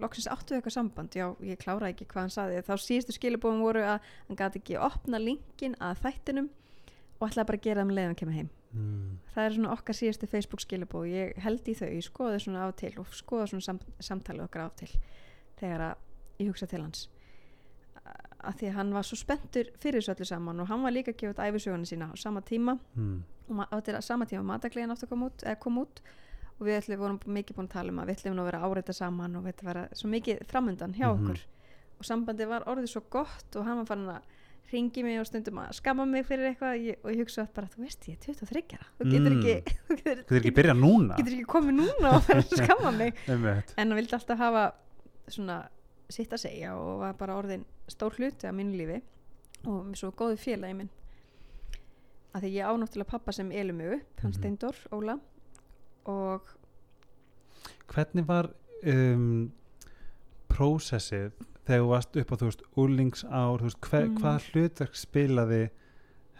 loksins áttu við eitthvað samband. Já, ég klára ekki hvað hann saði þá síðustu skilabóðum voru að hann gæti ekki opna linkin að þættinum og ætlaði bara að gera það með leiðan kemur heim mm. það er svona okkar síðustu Facebook skilabóð ég held í þau, ég skoði svona af til og skoði svona sam samtali okkar af til þegar að ég hugsa til hans að því að hann var svo spenntur fyrir þessu öllu saman og hann var líka að gefa út æfisögunni sína á sama tíma Mm. og ma- á þetta sama tíma mataklegin átt að koma út, út og við ætlum, vorum mikið búin að tala um að við ætlum að vera áreita saman og þetta vera svo mikið framundan hjá Mhm. okkur og sambandi var orðið svo gott og hann var fann að ringi mig og stundum að skamma mig fyrir eitthvað ég, og ég hugsa bara, þú veist ég er 23 ára. Þú getur Mm. ekki, *laughs* þú getur, er ekki byrjað núna. getur ekki komið núna og fara að *laughs* skamma mig. En hann vildi alltaf hafa svona sitt að segja og var bara orðin stór hluti af mínu lífi og svo góðu félagi minn. Að því ég ánáttúrulega pappa sem elur mig upp, hann Mhm. Steindor, Óla. Og Hvernig var um, prósessið þegar þú varst upp á þú veist úlingsár, þú veist, hver, Mhm. hvað hlutverk spilaði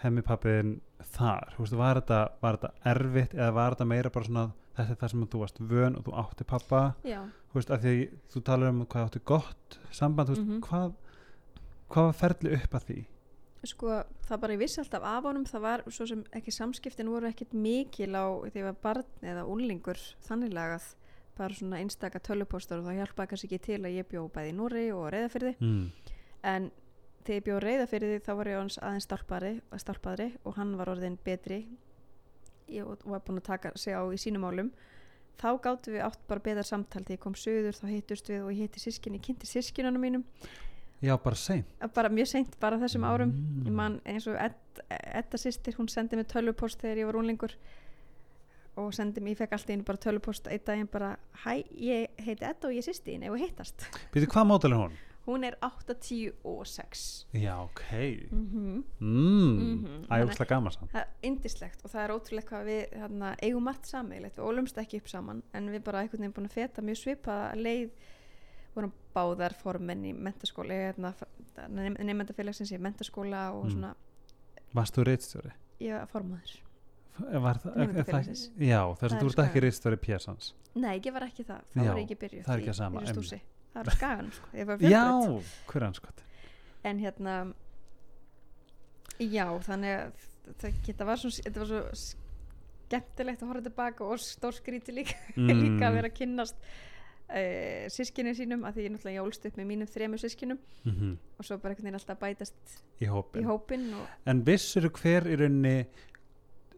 hemmi pappiðin þar, þú veist, var þetta, var þetta erfitt eða var þetta meira bara svona þetta er það sem þú varst vön og þú átti pappa já, þú veist, af því að þú talar um hvað átti gott samband, veist, Mhm. hvað hvað var ferli upp að því? sko það bara ég vissi alltaf af honum það var svo sem ekki samskiptin voru ekkit mikil á því var barn eða úlingur þannig lagað bara svona einstaka tölupóstar og það hjálpaði kannski ekki til að ég bjó bæði í Núri og reyðafyrði Mm. en þegar ég bjó reyðafyrði þá var ég aðeins aðeins stálpaðri, stálpaðri og hann var orðin betri. Ég var búin að taka sig á í sínum málum. Þá gáttum við átt bara beðar samtal. Þegar ég kom söður þá hittust við og ég hitti sískinni, kynnti sískinunum mínum. Já, bara seint. Bara mjög seint bara þessum árum. Mm. ég man eins og Ed, Edda sýstir hún sendi mig tölvupost þegar ég var úlingur og sendi mig, ég fekk alltaf einu bara tölvupost einn daginn bara, hæ, ég heiti Edda og ég sýsti þín ef við hittast Býtu, hvað mótel er hún? hún er 8, 10 og 6 Já, ok mm -hmm. mm. Mhm. Æguslega gaman samt það er indislegt og það er ótrúlega hvað við þarna, eigum margt sammeilegt, við ólumst ekki upp saman en við bara einhvern veginn búin að feta mjög svipaða leið vorum báðar formenn í mentaskóla hérna, nefndafélagsins í mentaskóla og Mm. svona, Varst þú reitstjóri? ég var formaður Var það, er, er það, já, þess Það að þú ert ekki reitstjóri Pjessans Nei, ég var ekki það, þá Já, var ekki byrjuð það er ekki í- það sama, í stúsi. það var skagan sko. ég var Já, fjölbreytt hver er hans gott? en hérna já, þannig að það geta var svo, þetta var svo skemmtilegt að horfa tilbaka og stór skríti líka, *laughs* líka að vera að kynnast uh, sískinni sínum að því ég náttúrulega jólst upp með mínum þremur sískinum mm og svo bara einhvern veginn alltaf bætast í hópin í hópin En vissur hver í rauninni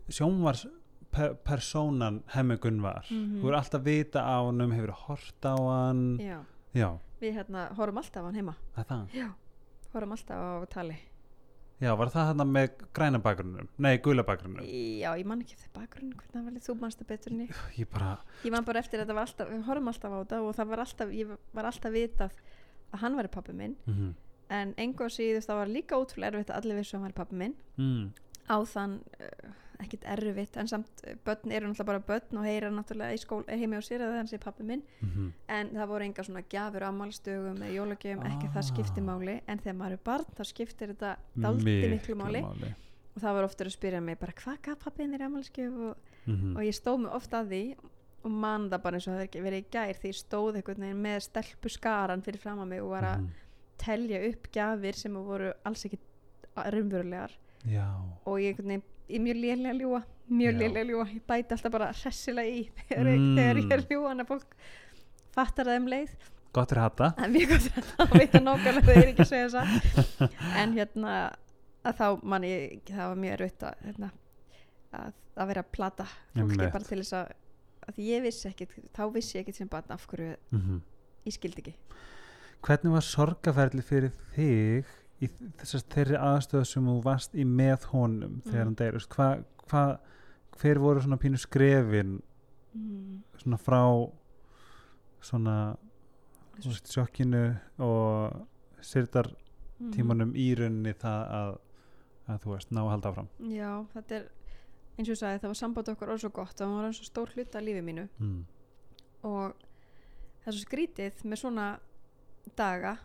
sjónvars pe persónan hemmi Gunvar Mhm. Þú er alltaf vita á honum, hefur hort á hann? Já, Já, við hérna horfum alltaf á hann heima. Það það? Já, horfum alltaf á tali. Já, var það hann með græna bakgrunnum? Nei, gula bakgrunnum já, ég man ekki eftir bakgrunn það var þú manst það betur en ég. Ég bara, ég man bara eftir að var alltaf, við horfum alltaf á þetta og það var alltaf, ég var alltaf vitað að hann væri pappi minn. Mm en engu að síðust það var líka ótrúlega erfitt að allir vissu að hann væri pappi minn. Mm. á þann, uh, ekkit erfitt en samt, uh, börn eru náttúrulega bara börn og heyra náttúrulega í skól, heimi á sér að það sé pappi minn, Mm en það voru enga svona gjafur ámálstögum eða jólagjöfum, ekki það Ah. skipti máli, en þegar maður er barn þá skiptir þetta daldi miklu máli. máli. og það var ofta að spyrja mig bara hvað gaf pappi þér í ámálsgjöf og, Mm og ég stóð mig ofta að því og man það bara eins og það hefði verið í gær því ég stóð einhvern veginn með stelpu skaran fyrir fram að mig og var að Mhm. telja upp gjafir sem voru alls ekki raunverulegar. Já, og ég, einhvern veginn, ég er mjög lélega að ljúa mjög lélega að ljúa, ég bæti alltaf bara hressilega í þegar, *laughs* Mm. þegar ég er að ljúa hana fólk fattar það um leið. Gott er hata það er mjög gott að *laughs* vita nákvæmlega þegar ég er ekki að segja það *laughs* en hérna að þá man ég, það var mjög erfitt að, hérna, að, að vera að plata fólki bara til þess að, að ég vissi ekkit, þá vissi ég ekkit sem barn af hverju mm ég skildi ekki. Hvernig var sorgaferli fyrir þig í þessast þeirri aðstöðu sem þú varst í með honum þegar Mm. hann deyr hvað hva, hver voru svona pínu skrefin mm. svona frá svona veist, sjokkinu og syrtar Mhm. tímanum í rauninni það að, að þú veist, ná að halda áfram já, þetta er eins og ég sagði, það var samband okkar orð svo gott það var eins og stór hluta af lífi mínu mm. og það er svo skrítið með svona daga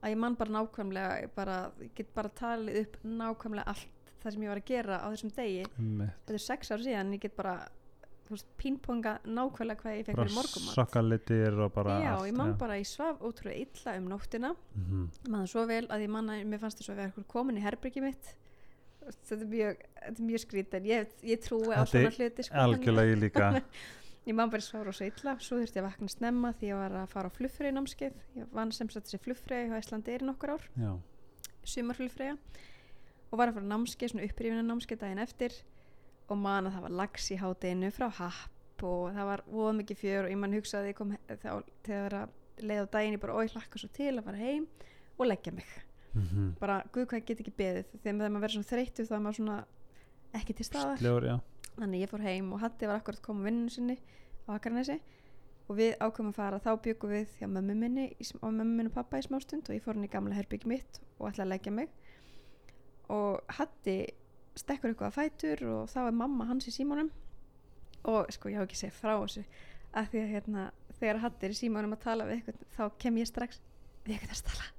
að ég man bara nákvæmlega ég, bara, ég get bara talið upp nákvæmlega allt það sem ég var að gera á þessum degi. Einmitt. þetta er sex ár síðan ég get bara pínponga nákvæmlega hvað ég fekk fyrir morgumat sokkalitir og bara já, allt, ég man bara, ég svaf ótrúlega illa um nóttina. Mhm. maður svo vel að ég man að mér fannst þess að vera komin í herbyggi mitt. Þetta er mjög, mjög skrítið ég, ég trúi á svona hluti sko, algjörlega ég líka *laughs* Ég man bara svara svo illa, svo þurfti ég að vakna snemma því ég var að fara á flugfreyju námskeið. Ég vann sem sagt þessi flugfreyju á Íslandi er í nokkur ár, já, sumarflugfreyja og var að fara á námskeið, svona upprýfina námskeið daginn eftir. Og man að það var lags í hátinu frá happ og það var voða mikið fjör og ég man hugsaði ég kom þá þegar að leið á daginn ég bara, oi, hlakka svo til að fara heim og leggja mig. mm Bara, guð hvað get ekki beðið. Þegar maður verður svona þreyttu þá er maður svona ekki til staðar. Já Þannig ég fór heim og Hatti var akkurat koma vinninu sinni á Akarnesi og við ákveðum að fara, þá byggum við hjá mömmu minni og mömmu minni og pappa í smástund og ég fór hann í gamla herbyggi mitt og ætla að leggja mig. Og Hatti stekkur eitthvað að fætur og þá er mamma hans í símónum og sko ég á ekki segja frá þessu að því að hérna þegar Hatti er í símónum að tala við eitthvað þá kem ég strax við eitthvað að tala.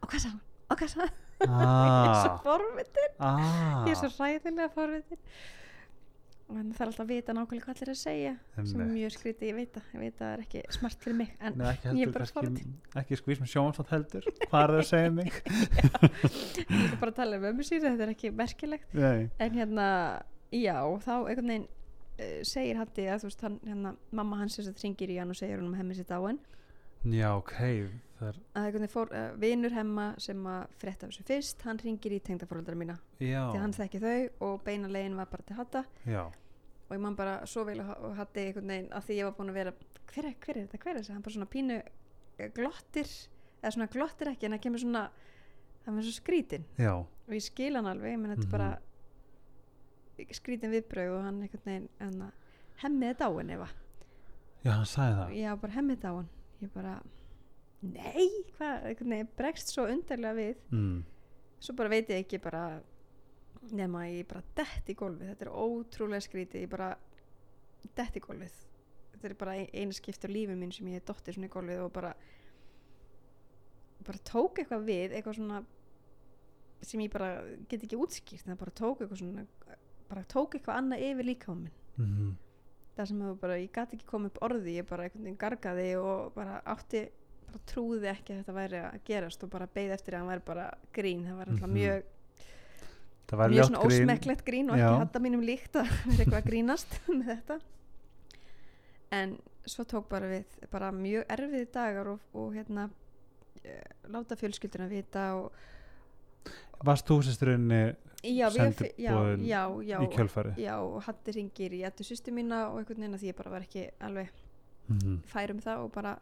Og hvað sá hann? og hvað sá hann? ég er svo ah, forvitin. Ah, ég er svo ræðilega forvitin hann þarf alltaf að vita nákvæmlega hvað allir er að segja sem er mjög skrítið, ég veit það ég veit að það er ekki smart fyrir mig en Nei, ekki ég er heldur, bara kannski, ekki skvís með sjónvarslátt heldur hvað er það að segja mig? *laughs* Ég er bara að tala um ömmu sír þetta er ekki merkilegt. Nei. en hérna, já, þá einhvern veginn uh, segir Hatti að þú veist, hann, hérna, mamma hans þess að ringir í hann og segir hann um sitt á hann já, ok það er, veginn fór, uh, vinur hemma sem að frétta af þessu fyrst, hann ringir í tengdafóröldra mína. Já, að hann þekki þau og beina legin var bara til Hatta já. Og ég man bara svo vel og Hatti einhvern veginn að því ég var búin að vera hver er, hver er þetta, hver er þetta, hann bara svona pínu eh, glottir, eða svona glottir ekki en það kemur svona, það var svo skrítin já, og ég skil hann alveg, menn þetta er Mhm. bara skrítin viðbröð og hann einhvern veginn hemmið er dáin efa já, hann sagði það. Var bara hemmið dáin ég bara, nei hvað, bregst svo undarlega við. Mm. svo bara veit ég ekki bara nema ég bara dett í gólfið. Þetta er ótrúlega skrítið ég bara dett í gólfið. Þetta er bara ein- eina skipt á lífi mín sem ég dottir svona í gólfið og bara bara tók eitthvað við eitthvað svona sem ég bara get ekki útskýrt það bara tók eitthvað svona bara tók eitthvað annað yfir líka á minn. Mm það sem það bara, ég gat ekki komið upp orði ég bara einhvern veginn gargaði og bara átti bara trúði ekki að þetta væri að gerast og bara beið eftir að hann væri bara grín það var alltaf Mhm. mjög það mjög svona grín ósmekklegt grín og Já. ekki hatta mínum líkt að *laughs* vera eitthvað að grínast *laughs* með þetta en svo tók bara við bara mjög erfiði dagar og, og hérna eh, láta fjölskylduna vita og varst þú sérsturinni já, já, í kjölfari já, og Hatti ringir í ettu sýstu mína og einhvern veginn að því ég bara var ekki alveg mm fær um það og bara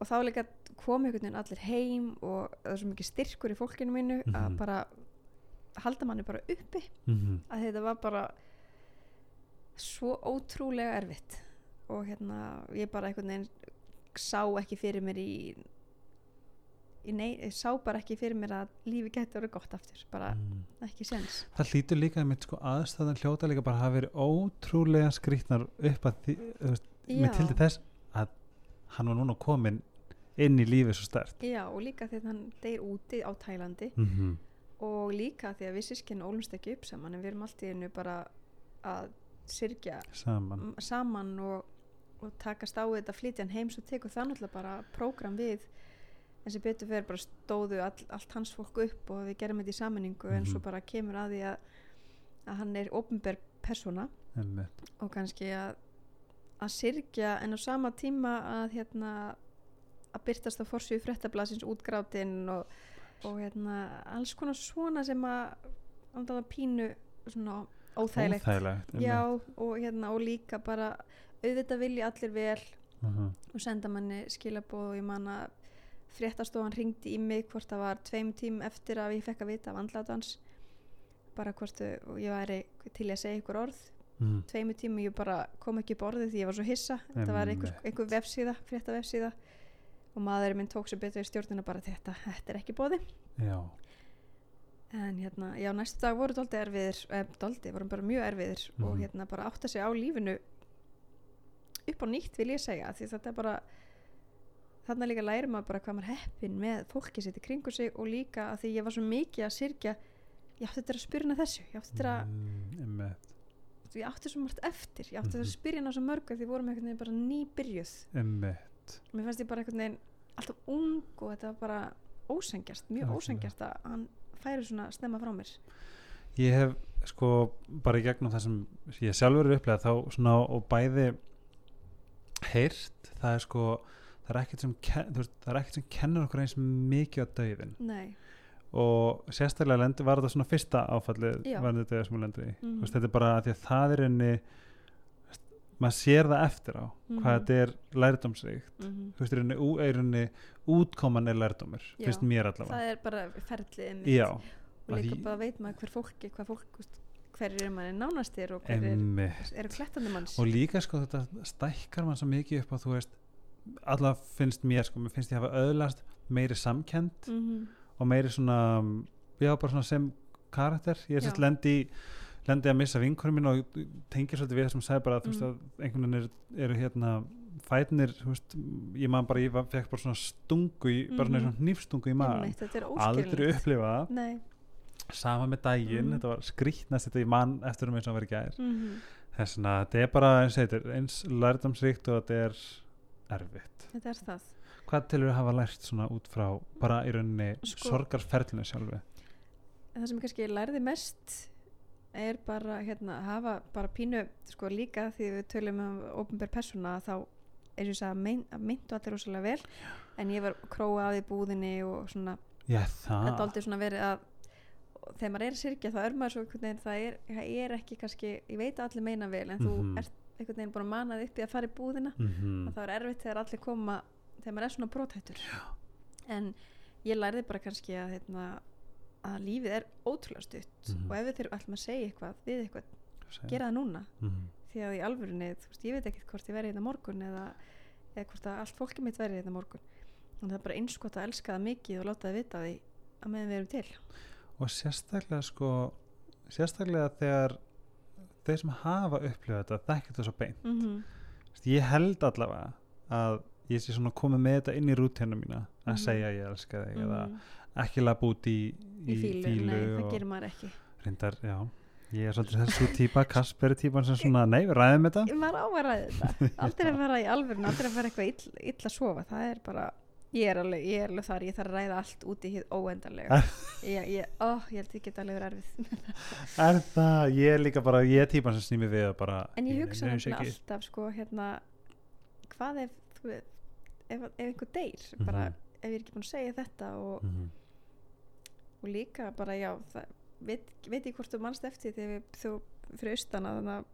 og þá líka kom einhvern veginn allir heim og það er svo mikið styrkur í fólkinu mínu að Mhm. bara halda manni bara uppi. -hmm. að þetta var bara svo ótrúlega erfitt. Og hérna ég bara einhvern veginn sá ekki fyrir mér í, í nei, ég sá bara ekki fyrir mér að lífi gæti orðið gott aftur bara mm. ekki sens það hlýtur líka með sko aðstæðan hljóta líka bara hafa verið ótrúlega skrýtnar upp að því, veist, með til þess að hann var núna komin inn í lífið svo stert já og líka þegar hann deyr úti á Tælandi. Mm -hmm. og líka því að við sískinn ólumst ekki upp saman en við erum allt í einu bara að syrgja saman. saman og, og takast á þetta flytja hann heim svo tekur það náttúrulega bara prógram við en sem betur fyrir bara stóðu all, allt hans fólk upp og við gerum þetta í sammenningu en Mhm. svo bara kemur að því að, að hann er ofnber persóna Einmitt. og kannski að að syrgja en á sama tíma að hérna að byrtast á forsvíu fréttablasins útgrátinn og, og hérna alls konar svona sem að andan að pínu svona óþægilegt óþægilegt já og hérna og líka bara auðvitað vilja allir vel uh og senda manni skilabóð og ég man að fréttastofan ringdi í mig hvort það var tveim tím eftir að ég fekk að vita af andlátans bara hvort ég væri til að segja ykkur orð. Mm. tveimu tíma ég bara kom ekki upp orðið því ég var svo hissa. Þetta var einhver, einhver vefsíða, frétta vefsíða og maðurinn minn tók sér betur í stjórnina bara þetta, þetta er ekki bóði já, en hérna, já næstu dag voru doldi erfiðir eh, doldi, voru bara mjög erfiðir og Mhm. hérna bara átta sig á lífinu upp á nýtt vil ég segja því þetta er bara þarna líka læri maður bara hvað maður heppin með fólki sitt í kringu sig og líka að því ég var svo mikið að syrgja ég átti þetta að spyrna þessu ég átti þetta að mm, ég átti svo margt eftir ég átti Mhm. að spyrja ná svo mörgu því vorum einhvern veginn bara nýbyrjuð. Mér fannst ég bara einhvern veginn alltaf ung og þetta var bara ósengjart mjög ósengjart að hann færi svona snemma frá mér. Ég hef sko bara í gegnum það sem ég sjálfur er upplegað þá svona og bæði heyrt það er sko það er ekkert sem, ken, er sem kennur okkur eins mikið á dauðin nei, og sérstaklega lendi, var þetta svona fyrsta áfallið var þetta sem hún lendur í. Mhm. Þú veist, þetta er bara að því að það er enni maður sér það eftir á Mhm. hvað þetta er lærdómsríkt. Mm þú veist, er er henni útkoman er lærdómur, Já. finnst mér allavega. Það er bara ferlið og líka bara veit maður hver fólki hvað fólk, veist, hver er manni nánastir og hver er, eru klettandi manns. Og líka sko þetta stækkar mann svo mikið upp á þú veist allavega finnst mér sko, mér finnst ég hafa öðlast meiri samkend mm og meiri svona já bara svona sem karakter. Ég er sérst lendi í- lendi að missa vinkurum mín og tengir svolítið við það sem sagði bara að þú veist Mm. að einhvern veginn eru, eru hérna fætnir, þú veist, ég man bara ég var- fekk bara svona stungu í, bara svona Mhm. svona hnífstungu í maður, er aldrei upplifa nei. Sama með daginn, Mhm. þetta var skrýtnast þetta ég man eftir um eins og það var í gær. Mm þess vegna, þetta er bara eins, er eins lærdamsríkt og þetta er erfitt. Þetta er það. Hvað tilur að hafa lært svona út frá bara í rauninni Sko- sorgarferlinu sjálfu? En það sem ég kannski lærði mest er bara hérna hafa bara pínu sko líka því við tölum um ofnbjörn persóna þá er ég að, myndu allir rosalega vel. En ég var króa að því búðinni og svona já þetta það, aldrei svona verið að þegar maður er að syrgja þá er maður svo það er, það er ekki kannski ég veit að allir meina vel en Mhm. þú ert einhvern veginn búin að manað upp í að fara í búðina. Mm og það er erfitt þegar allir koma þegar maður er svona brothættur. En ég lærði bara kannski að, hérna, að lífið er ótrúlega stutt. Mhm. og ef við þurfum alltaf að segja eitthvað við eitthvað, gera það núna. Mm því að í alvörunni, þú veist, ég veit ekkert hvort ég verði hérna morgun eða, eða hvort að allt fólkið mitt verði hérna morgun. Þannig það er bara einskott að elska það mikið og láta það vita því að meðan við erum til. Og sérstaklega sko sérstaklega þegar þeir sem hafa upplifað þetta þekkja þetta svo beint. Mm -hmm. Ég held allavega að ég sé svona komið með þetta inn í rútinu mína að Mhm. segja ég elska þig eða Mhm. ekki lafa út í, í fílu, nei, það gerir maður ekki. Reyndar, já ég er svolítið þessu típa, Kasper er típan sem svona, nei, við ræðum þetta. Ég maður á að ræða þetta. *laughs* Aldrei að fara í alvörun, aldrei að fara eitthvað ill, illa að sofa, það er bara ég er alveg, ég er alveg þar, ég þarf að ræða allt út í hið óendanlega *laughs* ég, ég, ó, ég held ég get alveg verið erfið *laughs* er það, ég er líka bara ég er típan sem snými við að bara en ég hugsa ekki. alltaf sko, hérna hvað ef, þú veit ef, ef einhver deyr, bara Mhm. ef ég er ekki búin að segja þetta og, Mhm. og líka bara já, það, veit, veit ég hvort þú mannst eftir þegar þú fyrir austana þannig að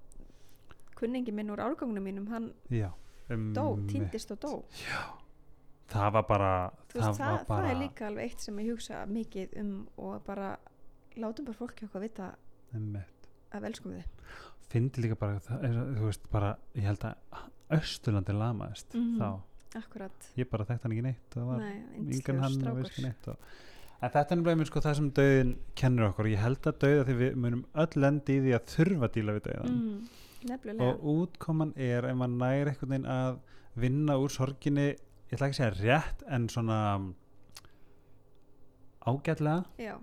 kunningi minn úr árgangunum mínum, hann já, um, dó, týndist og dó það var bara Þú það veist, það, var bara það er líka alveg eitt sem ég hugsa mikið um og bara látum bara fólki okkur vita einmitt. að við elskum þið fyndi líka bara er, þú veist bara, ég held að Östurlandi lamaðist Mhm. þá, akkurat, ég bara þekkt hann ekki neitt það var yngan hann og veist ekki neitt og, en þetta er nefnilega sko, það sem döðin kennir okkur, ég held að döða því við munum öll lendi í því að þurfa að díla við döðan mm, og útkoman er ef maður næri einhvern veginn að vinna úr sorginni ég ætla ekki að segja rétt en svona ágætlega. Já,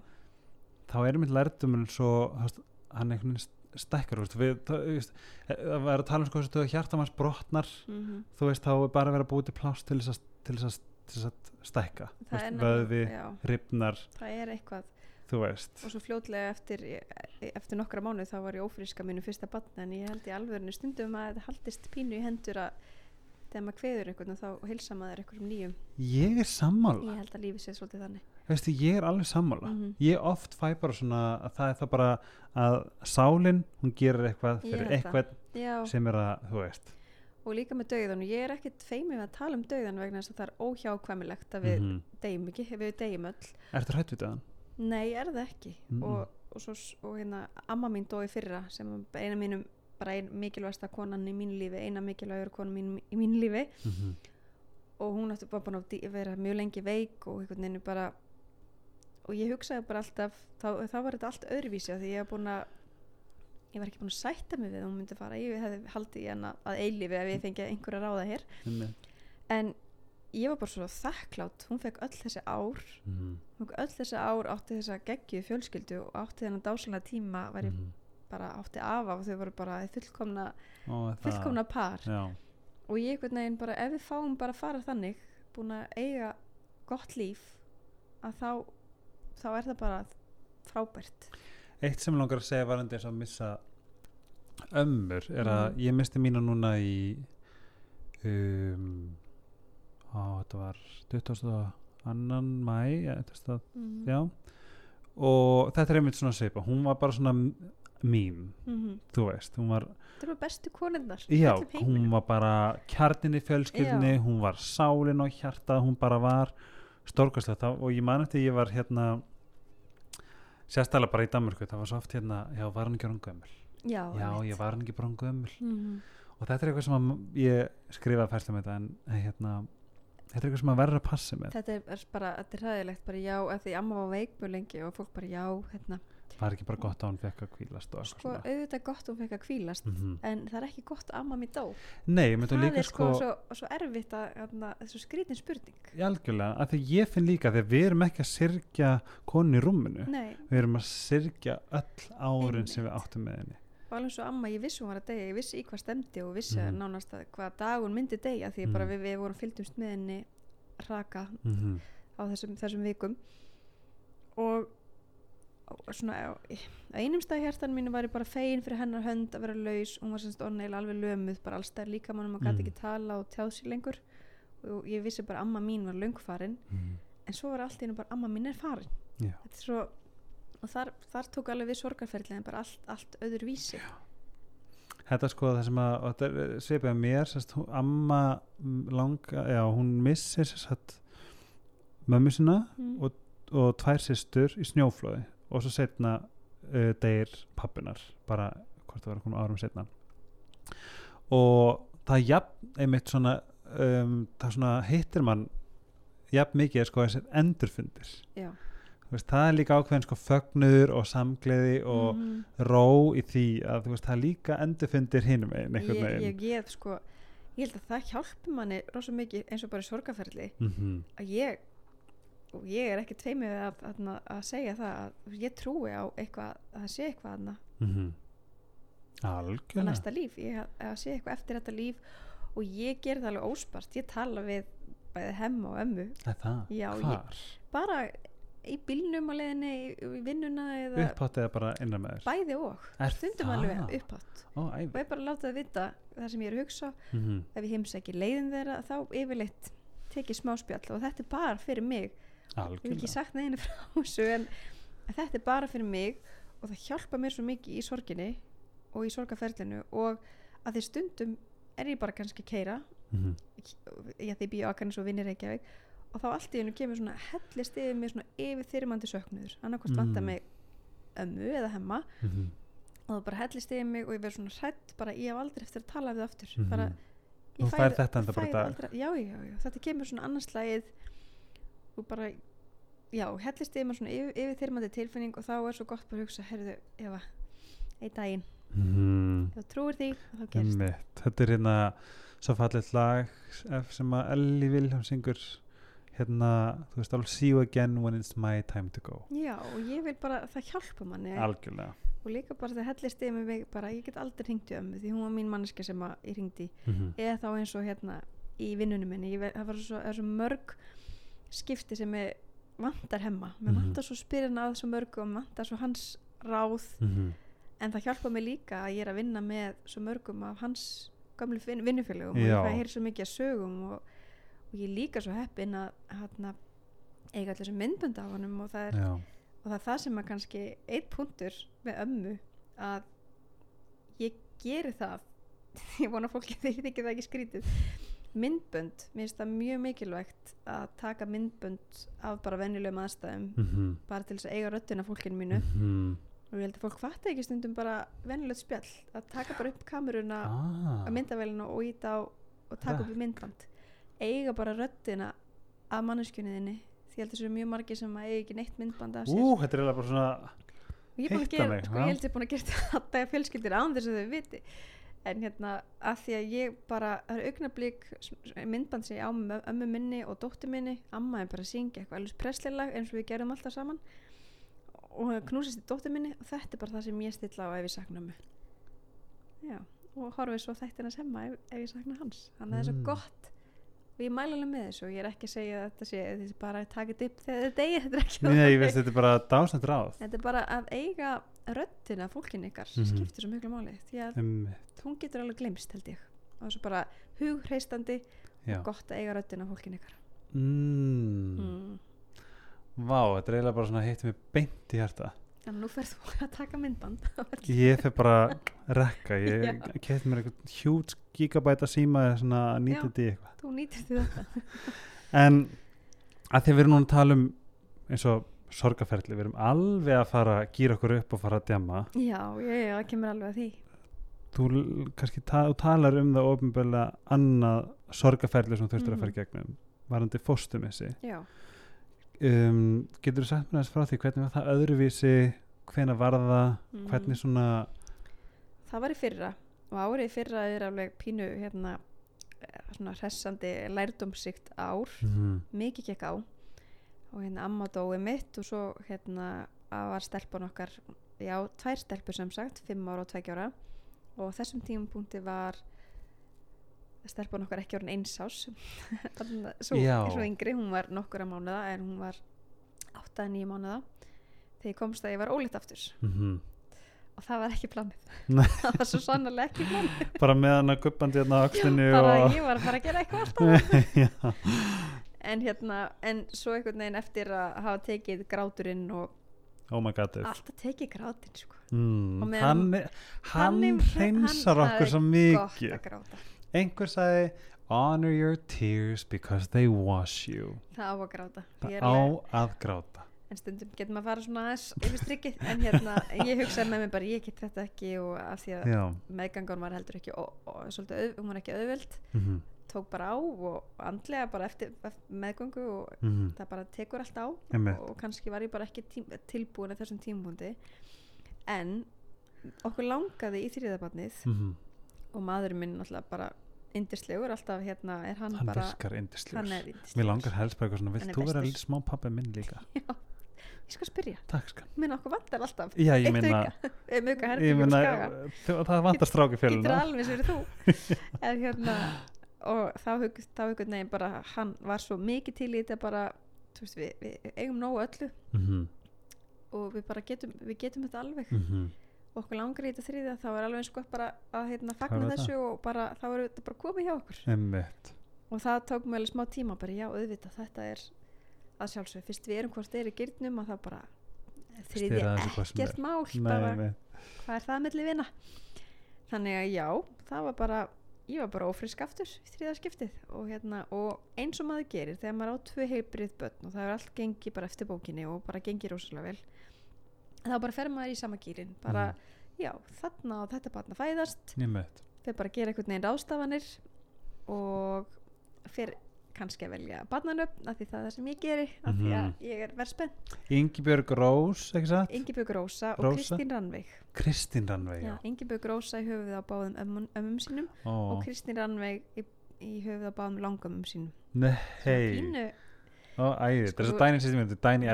þá er mitt lærduminn svo þú veist, hann einhvern veginn veist, við, það, veist, að vera að tala um sko þessu stöðu hjartamanns brotnar. Mm þú veist þá er bara að vera búið til pláss til þess að, til þess að, til þess að það er vöðvi, já, ripnar það er eitthvað. Og svo fljótlega eftir, eftir nokkra mánu þá var ég ófríska mínu fyrsta batna en ég held í alvörinu stundum að þetta haldist pínu í hendur að þegar maður kveður einhvern og þá hilsa maður einhverjum nýjum. Ég er sammála, ég held að lífið sé svolítið þannig. Veistu, ég er alveg sammála. Mhm. ég oft fæ bara svona að það er það bara að sálin, hún gerir eitthvað fyrir eitthvað sem er að, þú veist. Og líka með dauðan og ég er ekkit feimið að tala um dauðan vegna þess að það er óhjákvæmilegt að við mm Mhm. deyjum ekki, við deyjum öll. Ertu hrætt við það? Nei, er það ekki. Mm-mm. og, og, svo, og hérna amma mín dói fyrra sem er eina mínum bara ein mikilvægsta konan í mínu lífi eina mikilvægur konan mín í mínu lífi. Mm -hmm. og hún átti bara að vera mjög lengi veik og einhvern veginn bara og ég hugsaði bara alltaf þá, þá var þetta allt öðruvísi því ég var búin að ég var ekki búin að sætta mig við að hún myndi fara. Ég hefði haldið hana að eilífi ef ég fengi einhverja ráða hér. En ég var bara svo þakklátt hún fekk öll þessi ár. Mm fekk öll þessi ár átti þessa geggju fjölskyldu og átti þennan dásalega tíma var ég -hmm. Bara átti af og þau voru bara fullkomna, Ó, fullkomna par Já, og ég einhvern veginn bara ef við fáum bara að fara þannig búin að eiga gott líf að þá þá er það bara frábært eitt sem langar að segja varandi og að missa ömmur er að Mhm. ég misti mína núna í um, á, þetta var 22. mæ ja, mm. já og þetta er einmitt svona seipa hún var bara svona mím mm þú veist, hún var það eru bestu konundar já, hún var bara kjarnin í fjölskyldinni, Já. hún var sálin og hjartað, hún bara var stórkastlegt og ég man eftir ég var hérna sérstæðlega bara í Danmörku, það var svo oft hérna já, var hann ekki rangömmul, já, já, ég var hann ekki rangömmul mm. og þetta er eitthvað sem að ég skrifaði færstum þetta en hérna þetta er eitthvað sem að verður að passa með. Þetta er, bara, þetta er ræðilegt bara já, ef því amma var veik mjög lengi og fólk bara já, hérna var ekki bara gott að hún fekk að kvílast sko, auðvitað gott hún fekk að kvílast mm en það er ekki gott að amma mér dó. Nei, það er sko, sko svo, svo erfitt að, að, að þessu skrítin spurning. Algjörlega, að því ég finn líka að við erum ekki að syrgja konu í rúminu. Nei, við erum að syrgja öll árin sem við áttum með henni. Og alveg svo amma, ég vissi hún var að deyja ég vissi í hvað stemdi og vissi Mhm. nánast að hvað dag hún myndi deyja því bara Mhm. við, við vorum fylgdumst með henni raka mm -hmm. á þessum, þessum vikum. Og svona á, einum stað hjartan mínu var ég bara fegin fyrir hennar hönd að vera laus hún var semst orðneil alveg lömuð bara allstað líka mannum að gæti Mm. ekki tala og tjáð sér lengur og ég vissi bara amma mín var löngfarin Mhm. en svo var allt í hennu bara amma mín er farin Já. Þetta er svo og þar, þar tók alveg við sorgarferðlega en bara allt, allt öðru vísi þetta sko það sem að þetta er svipið að mér sérst, hún, amma mm, langa, já hún missir sérst mömmu sinna mm. og, og tvær systur í snjóflóði og svo setna uh, deyr pappinar bara hvort það var einhvern árum setna og það jafn einmitt svona um, það svona hittir mann jafn mikið sko þessir endurfundir. Já. Veist, það er líka ákveðin sko fögnur og samgleði og Mhm. ró í því að veist, það líka endurfundir hinum einn einhvern ég, veginn. ég, ég, sko, ég held að það hjálpi manni rosa mikið eins og bara í sorgarferðli mm að ég og ég er ekki tveimið að, að, að segja það að ég trúi á eitthvað að það sé eitthvað aðna -hmm. á algjörlega næsta líf, ég, að sé eitthvað eftir þetta líf og ég ger það alveg óspart. Ég tala við bæði hemm og ömmu. Það, Já, ég- bara í bílnum á leiðinni í, vinnuna eða upphátt eða bara innan með þér? Bæði og. Stundum alveg upphátt. Ó, og ég bara láta það vita það sem ég er að hugsa. Mm -hmm. ef ég heimsæki leiðin þeirra þá yfirleitt tekið smáspjall og þetta er bara fyrir mig ég hef ekki algjörlega sagt neðinu frá þessu en þetta er bara fyrir mig og það hjálpa mér svo mikið í sorginni og í sorgaferlinu og að því stundum er ég bara kannski keira mm ég því býja ákvæmlega svo vinnir Reykjavík og þá allt í hennu kemur svona hellist yfir mig svona yfir þyrmandi söknuður annarkvæmst Mm. vantar mig ömmu eða hemma -hmm. og það bara hellist yfir mig og ég verð svona hrætt bara ég hef aldrei eftir að tala við það aftur Mhm. bara Þú ég færð þetta enda bara já, já, já, þetta kemur svona annarslægið og bara já, hellist yfir svona yfir, yfir þyrmandi tilfinning og þá er svo gott bara að hugsa herðu, Eva, einn daginn. Mm þá trúir því og þá gerist Einmitt. Þetta er hérna svo fallet lag sem að Ellie Wilhelm syngur. Hérna, þú veist, I'll see you again when it's my time to go. Já, og ég vil bara, það hjálpa manni. Algjörlega. Og líka bara það hellist yfir mig bara, ég get aldrei hringt í ömmu því hún var mín manneska sem ég hringdi mm -hmm. eða þá eins og hérna í vinnunum minni, ég, það var svo, svo mörg skipti sem ég vantar hemma. Mér Mhm. vantar svo spyrin að svo mörgu og mér vantar svo hans ráð. Mhm, en það hjálpa mig líka að ég er að vinna með svo mörgum af hans gamlu vin vinnufélögum og ég að heyra svo mikið að sögum og, og ég er líka svo heppin að hana, eiga allir þessu myndbönd af honum og er og það er það sem að kannski eitt punktur með ömmu að ég geri það. *laughs* Ég vona að fólki þeir *laughs* þykir það ekki skrítið myndbönd, mér finnst það mjög mikilvægt að taka myndbönd af bara venjulegum aðstæðum mhm, bara til þess að eiga röddina fólkinu mínu. Mhm, og ég held að fólk fatta ekki stundum bara venjulegt spjall að taka bara upp kameruna ah, að myndavælinu og íta á og taka upp í myndband. Eiga bara röddina af manneskjunniðinni því ég held að þessu eru mjög margir sem að eiga ekki neitt myndband af sér. Ú, þetta er bara svona og ég er að gera, mig, sko, ég held ég er búin að gera *laughs* þetta alltaf fjölskyldir án þess að þau viti en hérna að því að ég bara það er augnablík myndband sem ég á með ömmu minni og dóttur minni. Amma er bara að syngja eitthvað alveg preslilag eins og við gerum alltaf saman. Og knúsist í dóttur minni. Og þetta er bara það sem ég stilla á ef ég sakna ömmu. Já, og horfið svo þættina semma ef, ef ég sakna hans. Þannig að það er svo Mm. gott og ég mæla alveg með þessu og ég er ekki að segja þetta sé þessi bara að taka þetta upp þegar þetta degi þetta er ekki Nei, ég veist, þetta er bara dásnætt ráð. Þetta er bara að eiga röddina fólkin ykkar Mhm. skiptir svo miklu máli því að um, hún getur alveg glemst held ég. Og svo bara hugreistandi og gott að eiga röddina fólkin ykkar. Mm. mm. Vá, þetta er eiginlega bara svona heitt mig beint í hjarta en nú ferð þú að taka myndband Ég fer bara rekka Ég kefti mér eitthvað hjút gigabæta síma eða svona Já. nýtið þetta í eitthvað. þú nýtir því þetta. *laughs* En að því við erum núna að tala um eins og sorgaferli, við erum alveg að fara að gýra okkur upp og fara að djama já, já, já, það kemur alveg að því. Þú kannski ta þú talar um það ofinbörlega annað sorgaferli sem þú þurftur að fara í gegnum varandi fóstumissi já, um, getur þú sagt mér aðeins frá því hvernig var það öðruvísi hvena var það Mm. hvernig svona það var í fyrra og árið í fyrra er alveg pínu hérna svona hressandi lærdómsíkt ár. Mm, mikið gekk á og hérna amma dói mitt og svo hérna var stelpun okkar já, tvær stelpur sem sagt, fimm ára og tveggja ára. Og þessum tímapunkti var stelpun okkar ekki orðin eins ás *laughs* svo, svo yngri, hún var nokkura mánuða en hún var 8-9 mánuða þegar komst að ég var ólitt aftur. Mm og það var ekki planið. *laughs* *laughs* Það var svo sannarlega ekki planið. Bara með hann að guppandi hérna á öxlinni bara og ég var að fara að gera eitthvað alltaf en hérna, en svo einhvern veginn eftir að hafa tekið gráturinn og oh alltaf tekið grátinn sko. mm, hann, hann hreinsar hann- okkur það svo mikið. gott að gráta einhver sagði honor your tears because they wash you. Það á að gráta. Það á að gráta. En stundum getur maður að fara svona aðeins yfir strikkið en hérna, ég hugsaði með mig bara ég get þetta ekki og af því að meðgangun var heldur ekki og, og svolítið, auð, hún var ekki auðveld. Mm tók bara á og andlega bara eftir, eftir meðgöngu og -hmm. það bara tekur allt á Einmitt. og kannski var ég bara ekki tím, tilbúin að þessum tímpundi en okkur langaði í þriðabarnið -hmm. Og maðurinn minn náttúrulega bara indislegur, alltaf hérna er hann, hann bara virkar indislegur mér langar helst bara eitthvað svona vilt þú vera smá pappi minn líka? *laughs* Já, ég skal spyrja, takk skan minna okkur vantar alltaf já ég meina auka, *laughs* ég meina það vantar stráki getur fjöluna alveg sem þú. *laughs* En hérna og þá hug, þá einhvern veginn bara hann var svo mikið til í þetta bara þú veist, við, við eigum nógu öllu. -hmm. og við bara getum, við getum þetta alveg. -hmm. Og okkur langar í þetta þriðja þá er alveg eins gott bara að Það fagna þessu og bara, þá er þetta bara komið hjá okkur. Einmitt. Og það tók alveg smá tíma bara já, auðvitað, þetta er að sjálfsög fyrst við erum hvort er í gyrnum að það bara þriðja ekkert mál Nei, bara, hvað er það milli vina? Þannig að já, það var bara ég var bara ófrisk aftur í þriða skiptið og, hérna, og eins og maður gerir þegar maður á tvö heilbrið börn og það er allt gengi bara eftir bókinni og bara gengi rosalega vel þá bara fer maður í sama gýrin bara, já, þarna og þetta barn að fæðast. Fer bara að gera einhvern veginn ráðstafanir og fer kannski að velja barnanöfn af því það er það sem ég geri af því að Mhm. ég er verðspennt Ingibjörg Rós, ekki satt? Ingibjörg Rósa og. Kristín Rannveig. Kristín Rannveig, Já. Ingibjörg Rósa í höfuð á báðum ömmum, ömmum sínum Ó, og Kristín Rannveig í, í höfuð á báðum langömmum sínum. Nei, æði, Sko, svo dæni sýstum er dæni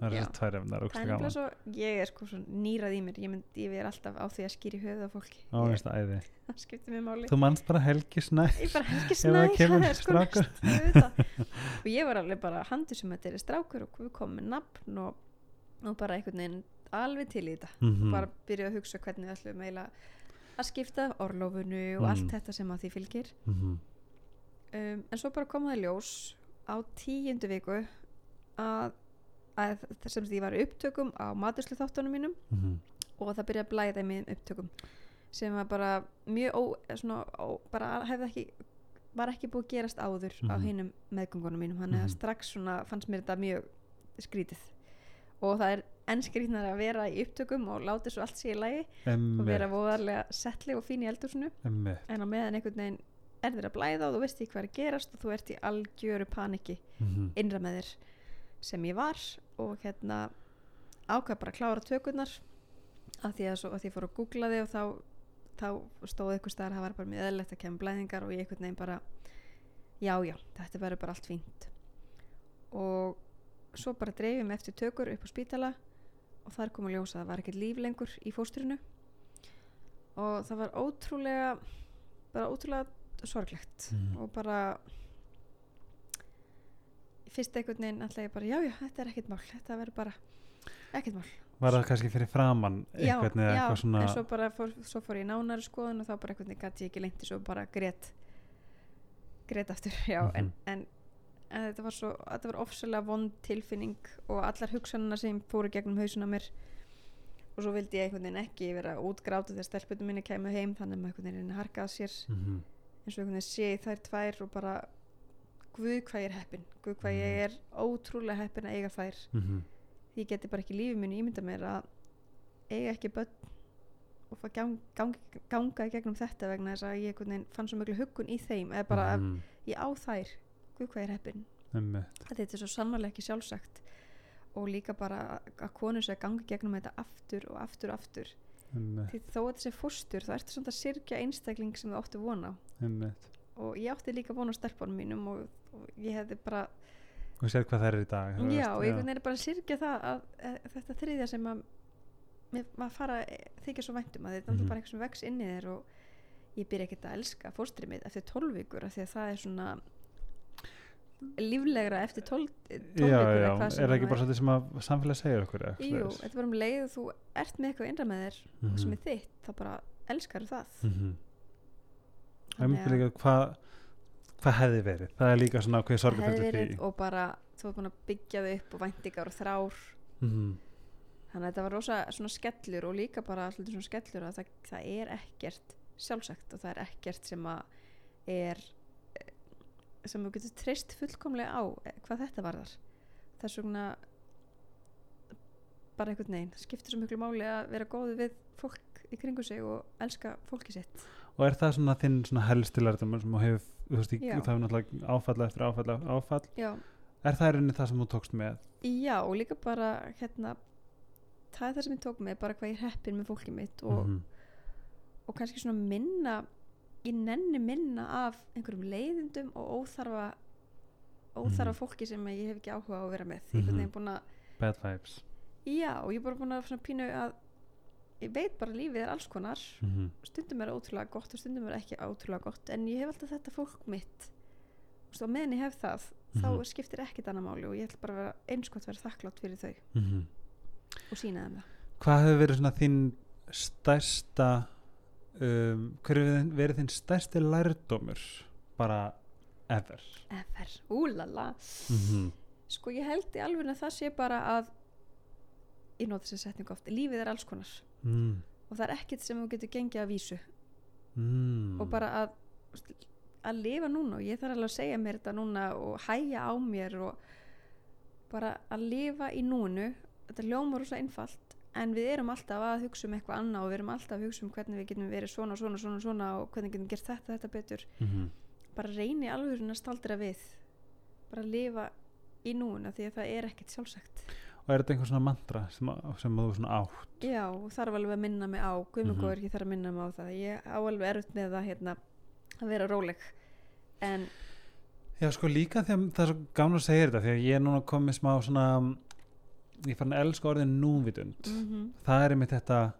það er tvær efnar, það er svo, ég er sko nýrað í mér. Ég, mynd, ég er alltaf á því að skýra í höfuð á fólki. Ó, ég, æði. *laughs* Það skiptir mér máli. Þú manst bara Helgi Snæ ég bara helgi *laughs* Ef það snæ kemur það er sko og ég var alveg bara handur sem þetta er strákur og við komum með nafn og, og bara einhvern veginn alveg til í þetta. Mhm. bara byrja að hugsa hvernig við ætlum eiginlega að skipta orlofunu og Mm. allt þetta sem að því fylgir. Mhm. um, en svo bara kom það í ljós á tíundu viku að, að sem því var í upptökum á maturslu þáttunum mínum Mhm. og það byrjaði að blæða í mig upptökum sem var bara mjög ó, svona, ó, bara hefði ekki var ekki búið að gerast áður á Mhm. hinum meðgöngunum mínum þannig að Mhm. strax svona fannst mér þetta mjög skrítið og það er enn skrítnar að vera í upptökum og láta svo allt sé í lagi og vera voðarlega settli og fín í emmitt en á meðan einhvern veginn er þér að blæða og þú veist ekki hvað er að gerast og þú ert í algjöru paniki Mhm. innra með þér sem ég var og hérna ákvað bara að klára tökurnar af því að, svo, að því fór að googla þig og þá, þá stóð eitthvað staðar að það var bara mjög eðlilegt að kemur blæðingar og ég einhvern veginn bara já já, þetta verður bara allt fínt og svo bara dreifum eftir tökur upp á spítala og þar kom að ljósa að það var ekkert líf lengur í fóstrinu og það var ótrúlega bara ótrúlega sorglegt Mhm. og bara fyrst einhvern veginn ætla ég bara, já, já, þetta er ekkert mál þetta verður bara ekkert mál Var það kannski fyrir framann já, eitthvað eða já, eitthvað svona en svo bara fór, svo fór ég nánari skoðun og þá bara einhvern veginn gæti ég ekki leinti svo bara grét grét aftur, *laughs* já, en, Mhm. en, en þetta var svo, þetta var ofsalega vond tilfinning og allar hugsanina sem fóru gegnum hausuna mér og svo vildi ég einhvern veginn ekki vera útgráta þegar stelputum minni kemur heim þannig að maður einhvern veginn harkað sér Mhm. Eins og einhvern veginn sé þær tvær og bara guð hvað ég er heppin. Guð hvað ég Mhm. er ótrúlega heppin að eiga þær. Mhm. því ég geti bara ekki í lífi mínu ímynda mér að eiga ekki börn og fá gang, gang, ganga í gegnum þetta vegna þess að ég fann svo miklu huggun í þeim eða bara að Mhm. ég á þær. Guð hvað ég er heppin. Þetta er svo sannarlega ekki sjálfsagt. Og líka bara að- konur sé að ganga í gegnum þetta aftur og aftur og aftur því þó að þetta sé fóstur þá ertu samt að syrkja einstakling sem þú áttu vona á. Emmitt og ég átti líka vona á stelpunum mínum og, og ég hefði bara Og sér hvað það er í dag já, veist, og veginn er bara að syrkja það að, að, þetta þriðja sem að maður fara þykja svo væntum að þetta er Mhm. bara eitthvað sem vex inn í þér og ég byrja ekkert að elska fóstrið mitt eftir 12 vikur af því að það er svona líflegra eftir 12, 12 Já, vikur já, eða hvað er það ekki bara svolítið sem að samfélag segir okkur Jú, þetta bara um leið þú ert með eitthvað innra með þér Mhm. sem er þitt, þá bara elskar það. Mhm. Það er mjög líka hvað hvað hefði verið, það er líka svona hvað sorgum hefði fyrir því. og bara þú er búin að byggja þau upp og væntingar og þrár. Mhm. þannig að þetta var rosa svona skellur og líka bara svona skellur að það, það er ekkert sjálfsagt og það er ekkert sem að er sem þú getur treyst fullkomlega á eh, hvað þetta varðar. Þess vegna bara einhvern veginn, það skiptir svo miklu máli að vera góð við fólk í kringu sig og elska fólki sitt. Og er það svona þinn svona helsti lærdum sem þú hefur, þú veist, í- það er náttúrulega áfall eftir áfall eftir áfall. Já, er það rauninni það sem þú tókst með? Já og líka bara hérna það er það sem ég tók með, bara hvað ég er heppin með fólkið mitt og, Mhm. og kannski svona minna ég nenni minna af einhverjum leiðindum og óþarfa óþarfa Mhm. fólki sem ég hef ekki áhuga á að vera með Mhm. ég er búin að, bad vibes já, og ég er bara búin að pínu að ég veit bara lífið er alls konar Mhm. stundum er ótrúlega gott og stundum er ekki ótrúlega gott en ég hef alltaf þetta fólk mitt og meðan ég hef það þá Mhm. skiptir ekkit annað máli og ég ætla bara að vera eins gott að vera þakklátt fyrir þau Mhm. og sína þeim það hvað hefur verið svona þinn stærsta um, hver hefur verið þinn stærsti lærdómur? Bara ever. Efer, úlala. Mhm. sko ég held í alveg að það sé bara að ég nota þessi setningu oft. Lífið er alls konar. Mm. og það er ekkit sem þú getur gengið að vísu. Mm. og bara að að lifa núna. Og ég þarf alveg að segja mér þetta núna og hæja á mér og bara að lifa í núinu. Þetta hljómar rosa einfalt en við erum alltaf að hugsa um eitthvað annað og við erum alltaf að hugsa um hvernig við getum verið svona, svona, svona, svona og hvernig getum gert þetta, þetta betur. Mhm. bara reyni alveg að staldra við. Bara að lifa í núina því að það er ekkert sjálfsagt. Og er þetta einhver svona mantra sem, sem þú svona átt? Já, þarf alveg að minna mig á. Mhm. Guðmugóður, ég þarf að minna mig á það. Ég á alveg erfitt með það hérna, að vera róleg. En Já, sko líka að það er svo gána að segja þetta því að ég er núna komið smá svona ég fann að elska orðin núvitund. Mm það er einmitt þetta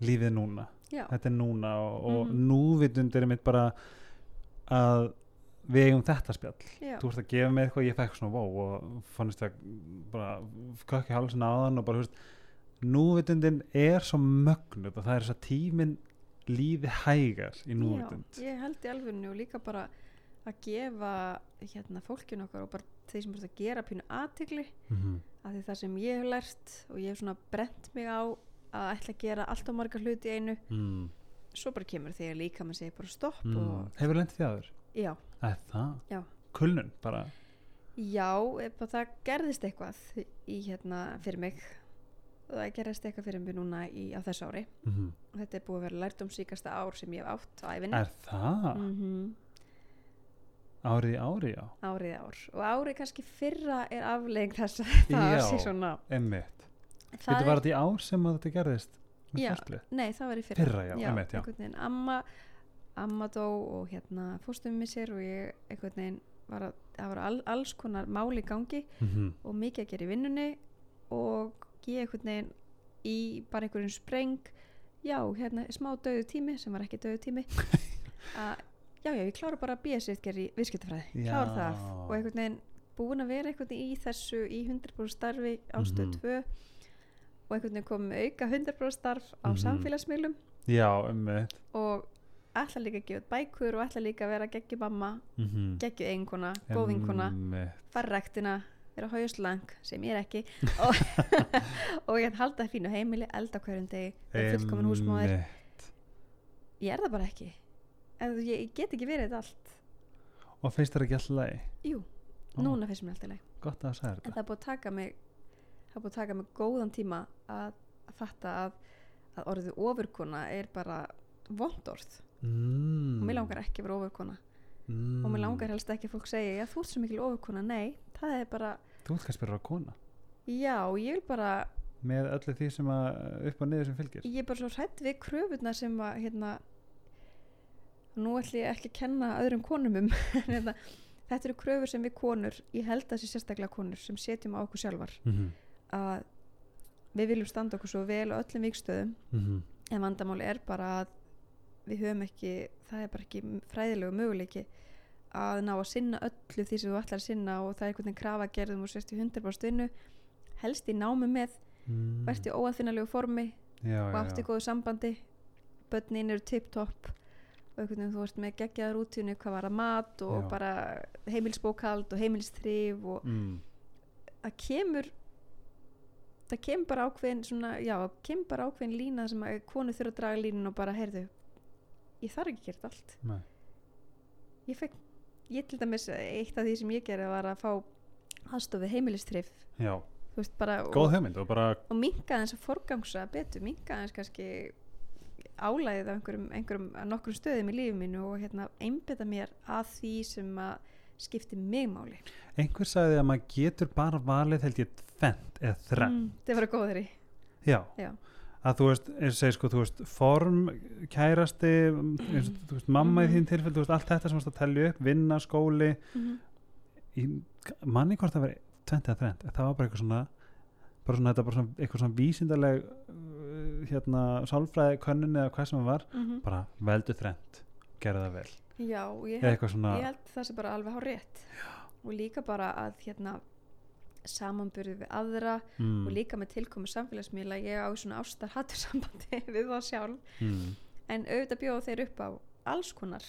lífið núna. Já, þetta er núna og, og Mhm. núvitund er einmitt bara að við eigum þetta spjall. Já, þú ert að gefa mér eitthvað ég fekk svona wow og fannst það bara kökki hálsinn á þann og bara veist núvitundin er svo mögnuð og það er þess að tíminn lífi hægar í núvitund. Já, ég held í alvegni og líka bara að gefa hérna fólkinu okkar og bara þeir sem eru að gera pínu aðtigli Mhm. Af því það sem ég hef lært og ég hef svona brent mig á að ætla að gera allt á marga hluti í einu mm. svo bara kemur þegar líka maður segir bara stopp Mm. hefur lendið því aður? já, Er það? Já. Kulnun bara já, að það gerðist eitthvað í hérna fyrir mig og það gerðist eitthvað fyrir mig núna í, á þessu ári mm þetta er búið að vera lært um síkasta ár sem ég hef átt á æfinni Er það? mm Árið ári, já árið í ár og árið kannski fyrra er aflegging þess að það Já. sé svona Emmitt það Þetta var þetta í ár sem þetta gerðist með Já. fórspilið? nei það var í fyrra Fyrra, já, já. einhvern veginn amma, amma dó og hérna fóstum við sér og ég einhvern veginn var að það var all, alls konar máli gangi Mm og mikið að gera í vinnunni og ég einhvern veginn í bara einhverjum spreng já, hérna smá döðu tími sem var ekki döðu tími *laughs* að já, já, ég klára bara að býja sér í viðskiptafræði, klára það. Og einhvern veginn búin að vera einhvern veginn í þessu í 100% starfi á stöð Mhm. 2 og einhvern veginn komum auka 100% starf á Mhm. samfélagsmiðlum. Já, emmitt og ætla líka að gefa bækur og ætla líka að vera geggju mamma, mm -hmm. geggju eiginkona, góð vinkona fara rektina, vera hauslang sem ég er ekki. *laughs* Og, og ég halda það fínu heimili, elda hverjum vera fullkomin húsmóðir. Ég er það bara ekki en ég, ég get ekki verið þetta allt Og finnst þér ekki alltaf lagi? jú, Ó. núna finnst mér alltaf leið Gott að það en þetta það er búið að taka mig það er búið að taka mig góðan tíma að, að fatta að, að orðið ofurkona er bara vondorð mm. og mér langar ekki að vera ofurkona mm. og mér langar helst ekki að fólk segja já þú ert svo mikil ofurkona, nei það er bara, Þú ert kannski bara kona já ég vil bara Með öllu því sem að upp og niður sem fylgir ég er bara svo hrætt við kröfurnar sem að hérna nú ætlum ég ekki að kenna öðrum konum um *laughs* en hérna, þetta eru kröfur sem við konur ég held að þessi sérstaklega konur sem setjum á okkur sjálfar mm -hmm. að við viljum standa okkur svo vel á öllum vikstöðum Mm -hmm. en vandamáli er bara að við höfum ekki, það er bara ekki fræðilegu möguleiki að ná að sinna öllu því sem þú ætlar að sinna og það er einhvern veginn krafa gerðum og sérst í 100% vinnu helst í námi með, mm. verðt í óaðfinnalegu formi já, og já. góðu sambandi börnin eru tip-top og veginn þú ert með geggjaða rútínu hvað var að mat og Já. bara heimilsbókald og heimilstrif og mm. það kemur það kemur bara ákveðin svona, já, kemur bara ákveðin lína sem að konu þurfa að draga línun og bara heyrðu ég þarf ekki að gera allt Nei. ég fekk, ég til dæmis eitt af því sem ég gerði var að fá aðstofið heimilistrif já, veist bara góð og, hugmynd og og minka aðeins að forgangsa betur, minka aðeins kannski álæðið af einhverjum, einhverjum nokkrum stöðum í lífi mínu og hérna einbeta mér að því sem að skipti mig máli einhver sagði að maður getur bara valið held ég tvent eða þrenn mm, það var góður í já. Já. að þú veist, og segir sko, þú veist form, kærasti eins og, þú veist, mamma Mhm. í þín tilfell þú veist, allt þetta sem varst að telja upp, vinna, skóli mm í, manni hvort það veri tvent eða þrennt það var bara eitthvað svona bara svona, þetta bara svona, eitthvað svona vísindaleg uh, hérna, sálfræði könnun eða hvað sem það var, -hmm. bara veldu þrennt gerða það vel, já, ég held, svona ég held það sé bara alveg hár rétt. Og líka bara að hérna samanburði við aðra mm, og líka með tilkomu samfélagsmiðla. Ég á svona ástar hattur sambandi *laughs* við það sjálf. Mm, en auðvitað bjóða þeir upp á alls konar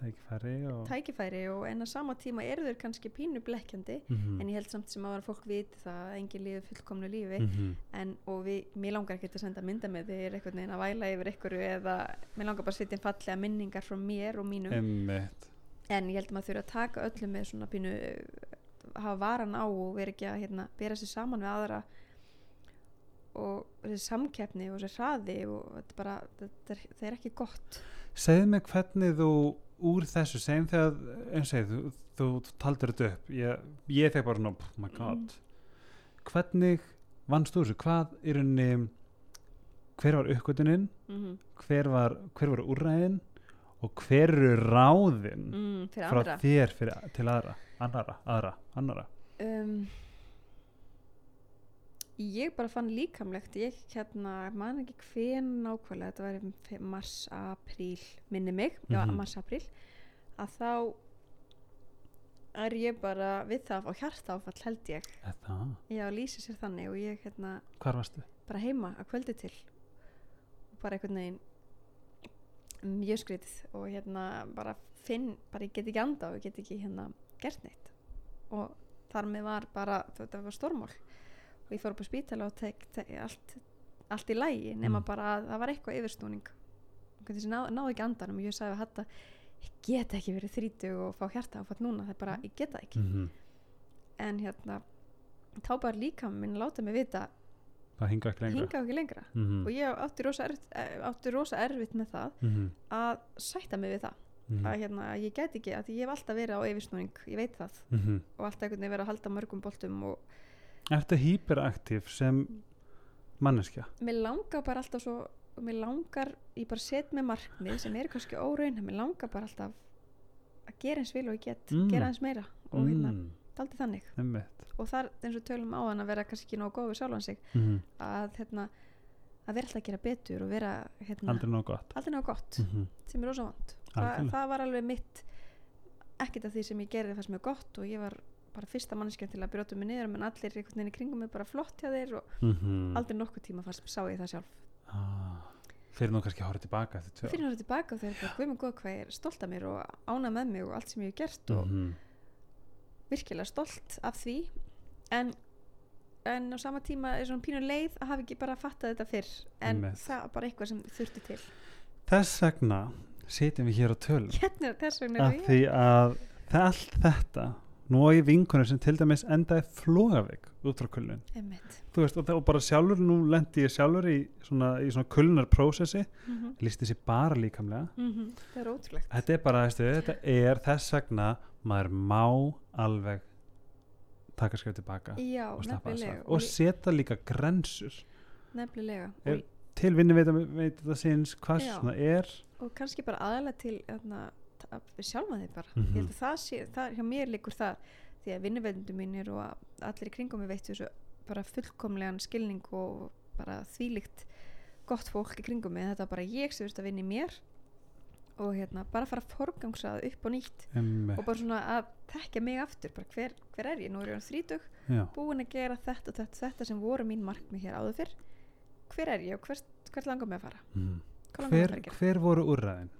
tækifæri og tækifæri og en að sama tíma eru þeir kannski pínu blekkjandi mm, en ég held samt sem að fólk viti það að engin líður fullkomnu lífi. Mm, en, og við, mér langar ekki að senda mynda með þeir einhvern veginn að væla yfir einhverju eða mér langar bara að setja inn fallega minningar frá mér og mínum. Emmitt en ég held að maður þurfa að taka öllu með svona pínu hafa varan á og vera ekki að hérna, bera sér saman við aðra. Og þessi samkeppni og þessi hraði og þetta, bara, þetta er, það er ekki gott. Segðu mig hvernig þú úr þessu, segjum þegar eins og þú, þú, þú taldir þetta upp. Ég, ég fekk bara oh my god. Hvernig vannst þú þessu, hvað í rauninni hver var uppgötunin? Mm -hmm. hver var, hver var úrræðin? Og hver eru ráðin mm, frá þér fyrir, til aðra annara, aðra, annara? Um, ég bara fann líkamlegt ég hérna, man ekki hven nákvæmlega þetta var í mars, apríl minni mig, já, Mhm. mars, apríl að þá er ég bara við það á hjarta áfall held ég. Já, lýsi sér þannig og ég hérna bara heima að kvöldi til. Og bara einhvern veginn mjög skrítið og hérna bara finn, bara ég get ekki anda og ég get ekki hérna gert neitt. Og þar með var bara, þetta var stormál og ég fór upp á spítala og tek, tek allt, allt í lægi nema Mm. bara að það var eitthvað yfirstúning. Þess að ná, náði ekki andanum og ég sagði að þetta ég get ekki verið þrítug og fá hjarta áfall núna það er bara, ég get það ekki. Mm en hérna þá bara líka minn láta mig vita Það hinga ekki lengra? Hinga ekki lengra. Mm -hmm. og ég átti rosa, erfitt, eh, átti rosa erfitt með það mm að sætta mig við það. Að hérna, ég get ekki, að ég hef alltaf verið á yfirsnúning ég veit það. -hmm. og alltaf einhvern veginn verið að halda mörgum boltum og Ertu hyperaktiv sem manneskja? mér langar bara alltaf svo mér langar, ég bara set með markmið sem eru kannski óraun, mér langar bara alltaf að gera eins vil og ég get Mm. gera eins meira og hérna, mm. daldi þannig Einmitt. og þar eins og tölum á þann að vera kannski ekki nóg góð við sjálfan sig Mm að hérna að vera alltaf að gera betur og vera hérna, Aldrei nóg gott aldrei ná gott mm -hmm. sem er rosa vant Þa, það var alveg mitt ekkert af því sem ég gerði það sem er gott og ég var bara fyrsta mannskjönd til að brjóta mig niður menn allir einhvern veginn í kringum mig bara flott hjá þeir og mm aldrei nokkuð tíma fannst, sá ég það sjálf. Ah. Fyrir nú kannski að horfa tilbaka eftir tvö fyrir náttúrulega tilbaka og þeir bara guð mig góð hvað ég er stolt af mér og ána með mig og allt sem ég hef gert og mm virkilega stolt af því. En en á sama tíma er svona pínu leið að hafa ekki bara fattað þetta fyrr en Einmitt. það var bara eitthvað sem þurfti til. Þess vegna sitjum við hér á tölum. Hérna að er því að allt þetta ég vinkunum sem til dæmis endaði flógavik út frá veist og það var bara sjálfur nú lendi ég sjálfur í svona, svona kulnar prósessi mm -hmm. lísti sér bara líkamlega. Það er ótrúlegt. Þetta er bara, veistu, þetta er þess vegna maður má alveg taka skrif tilbaka já, og og setja líka grensur. Nefnilega. Er- og, til vinni veit þetta síns hvað svona er. Og kannski bara aðalega til þarna, sjálfa þig bara. Mhm. ég held að það sé, það, hjá mér líkur það því að vinnuveldundu mínir og allir í kringum við veittu þessu bara fullkomlegan skilning og bara þvílíkt gott fólk í kringum mig. Þetta er bara ég sem veist að vinna í mér og hérna bara fara að forgangsa það upp og nýtt um, og bara svona að tekja mig aftur bara hver, hver er ég, nú er ég orðin þrítug já, búin að gera þetta og þetta, þetta sem voru mín markmið hér áður fyrr. Hver er ég og hvert, hvert langar mig að fara? Mm. hver, hver voru úrræðin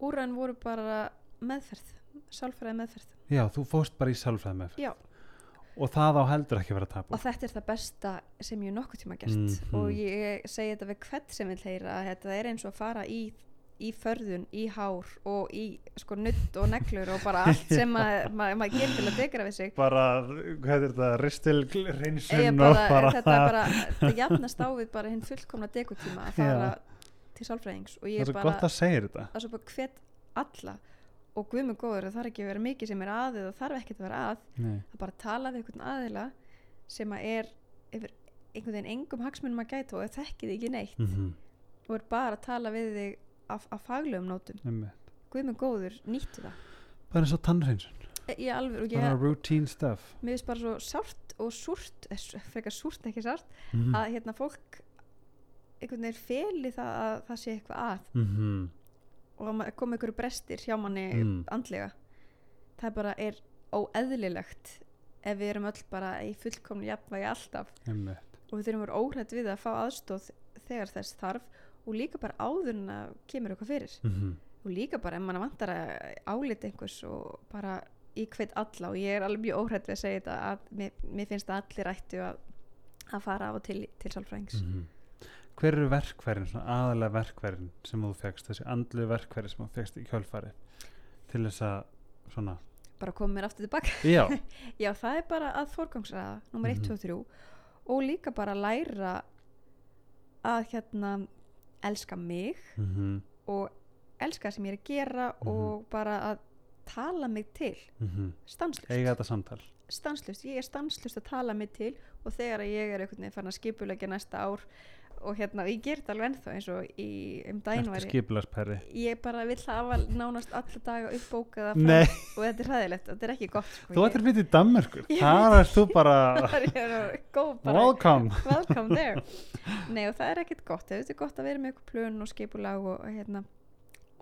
úrræðin voru bara meðferð sálfræði meðferð. Já, þú fórst bara í sálfræði með Já. og það á heldur ekki að vera tapu og þetta er það besta sem ég hef nokkuð tíma gert. Mhm. og ég segi þetta við hvert sem vil heyra að þetta er eins og að fara í í förðun, í hár og í sko nutt og neglur og bara allt sem *laughs* maður ma ma gerir til að degra við sig. Bara, hvað er þetta, ristil reynsun og bara, þetta er bara *laughs* þetta jafnast á við bara hinn fullkomna degutíma að fara til sálfræðings og það ég er bara gott að segja þetta. það er svo bara hvet alla. Og guð mig góður það þarf ekki að vera mikið sem er að eða þarf ekkert að vera að. Nei. að bara tala við einhvern aðila sem að er yfir einhvern veginn engum hagsmunum að gæta og þekkið ekki neitt. Mm og er bara að tala við þig af, af faglegum nótum. -hmm. guð mig góður, nýttu það. Bara eins og alveg og bara routine stuff. Mér finnst bara svo sárt og súrt, eh, frekar súrt ekki sárt mm að hérna fólk einhvern veginn feli það að það sé eitthvað að -hmm. og að ma- koma einhverju brestir hjá manni Mm. andlega það bara er óeðlilegt ef við erum öll bara í fullkomni jafnvægi alltaf og við þurfum að vera óhrætt við að fá aðstóð þegar þess þarf og líka bara áður en að kemur eitthvað fyrir -hmm. og líka bara ef mann vantar að álita einhvers og bara í hveit alla og ég er alveg mjög óhrætt við að segja þetta að mér, mér finnst að allir ættu að, að fara af og til til sálfræðings Mhm. Hver eru verkværin, svona aðalega verkværin sem þú fegst, þessi andlu verkværi sem þú fegst í kjölfari til þess að svona, bara koma mér aftur tilbaka já. *laughs* Já, það er bara að forgangsraða nummer 1, Mhm. 2 og 3 og líka bara læra að hérna elska mig mm og elska það sem ég er að gera Mhm. og bara að tala mig til. Stanslust, eiga þetta samtal. Stanslust ég er stanslust að tala mig til og þegar ég er einhvern veginn farin að skipulegja næsta ár og hérna, ég ger þetta alveg ennþá eins og í, um daginn var ég ég bara vill hafa nánast alla daga uppbókaða Nei, og þetta er hræðilegt, þetta er ekki gott sko. þú ættir að flytja í Danmörkur Ég *laughs* þar er þú bara bara welcome. *laughs* Welcome there. Nei og það er ekkert gott, þetta er gott að vera með eitthvað plön og skipulag og, og hérna.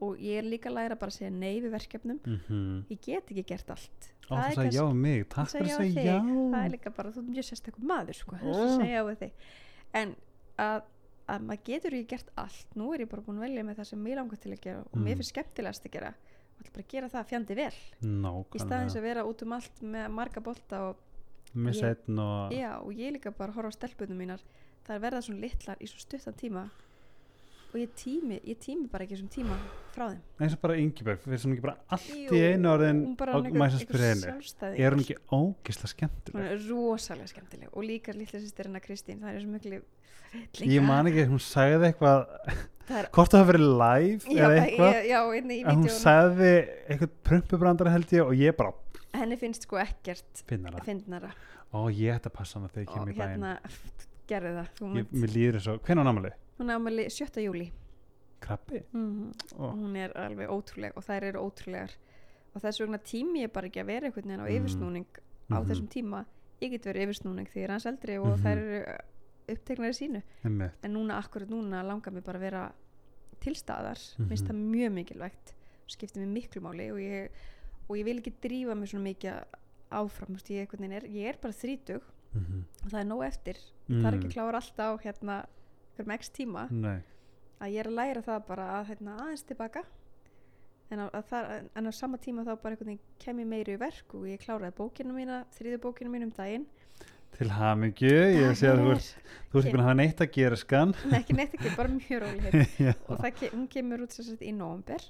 Og ég er líka að læra bara að segja nei við verkefnum. Mm ég get ekki gert allt. Ó, Það er sagði já um mig, takk fyrir að já við segja þig. það er já líka bara, þú mjög sérstakur maður sko, það svo að segja já við þig. En að, að maður getur ekki gert allt. Nú er ég bara búin að velja með það sem mér langar til að gera og Mm. mér finnst skemmtilegast að gera. Og ætla bara að gera það fjandi vel. Í staðins nákvæmlega, að vera út um allt með marga bolta og, ég- og já, og ég líka bara horfa á stelpunum mínar. Það er verða svona litlar í svo stuttan tíma og ég tími, ég tími bara ekki þessum tíma frá þeim. Eins og bara Ingeberg, við sem ekki bara allt í einu orðin hún henni. sjálfstæði er hún ekki ógisla hún skemmtileg er rosalega skemmtileg. Og líka lítið sýstir hennar Kristín það er svo miklu ég man ekki, hún sagði eitthvað það er hvort það hafi verið live já, eða það- eitthvað já, inni í en hún sagði eitthvað prumpubrandara held ég og ég bara henni finnst sko ekkert finna það fyndnara. Og ég ætti að passa hana þegar ég kem í bæinn. hérna gerði það mér líður eins og, hvernig á námali? Hún ámæli 7. júli krabbi? mm Ó. hún er alveg ótrúleg og þær eru ótrúlegar og þess vegna tími ég bara ekki að vera einhvern veginn á Mm. yfirsnúning á Mhm. þessum tíma ég get verið yfirsnúning því ég er hans eldri og Mhm. þær eru uppteknar í sínu Einmitt. en núna, akkurat núna langar mér bara að vera til staðar, Mhm. það mjög mikilvægt skiptir mér miklu máli og ég, og ég vil ekki drífa mig svona mikið áfram, ég, er, ég er bara þrítug Mhm. og það er nóg eftir það er ekki Mm. klára alltaf á hérna hverjum x tíma Nei. að ég er að læra það bara að hérna, aðeins tilbaka en á, að það, en á sama tíma þá bara einhvern veginn kem ég meiri í verk og ég kláraði bókinu mína, þriðu bókinu mín um daginn til hamingju, ég sé að þú ert þú ert ekki búin að hafa neitt að gera skan *laughs* Nei, ekki neitt ekki, bara mjög *laughs* Já. og það, hún kemur út sagt í nóvember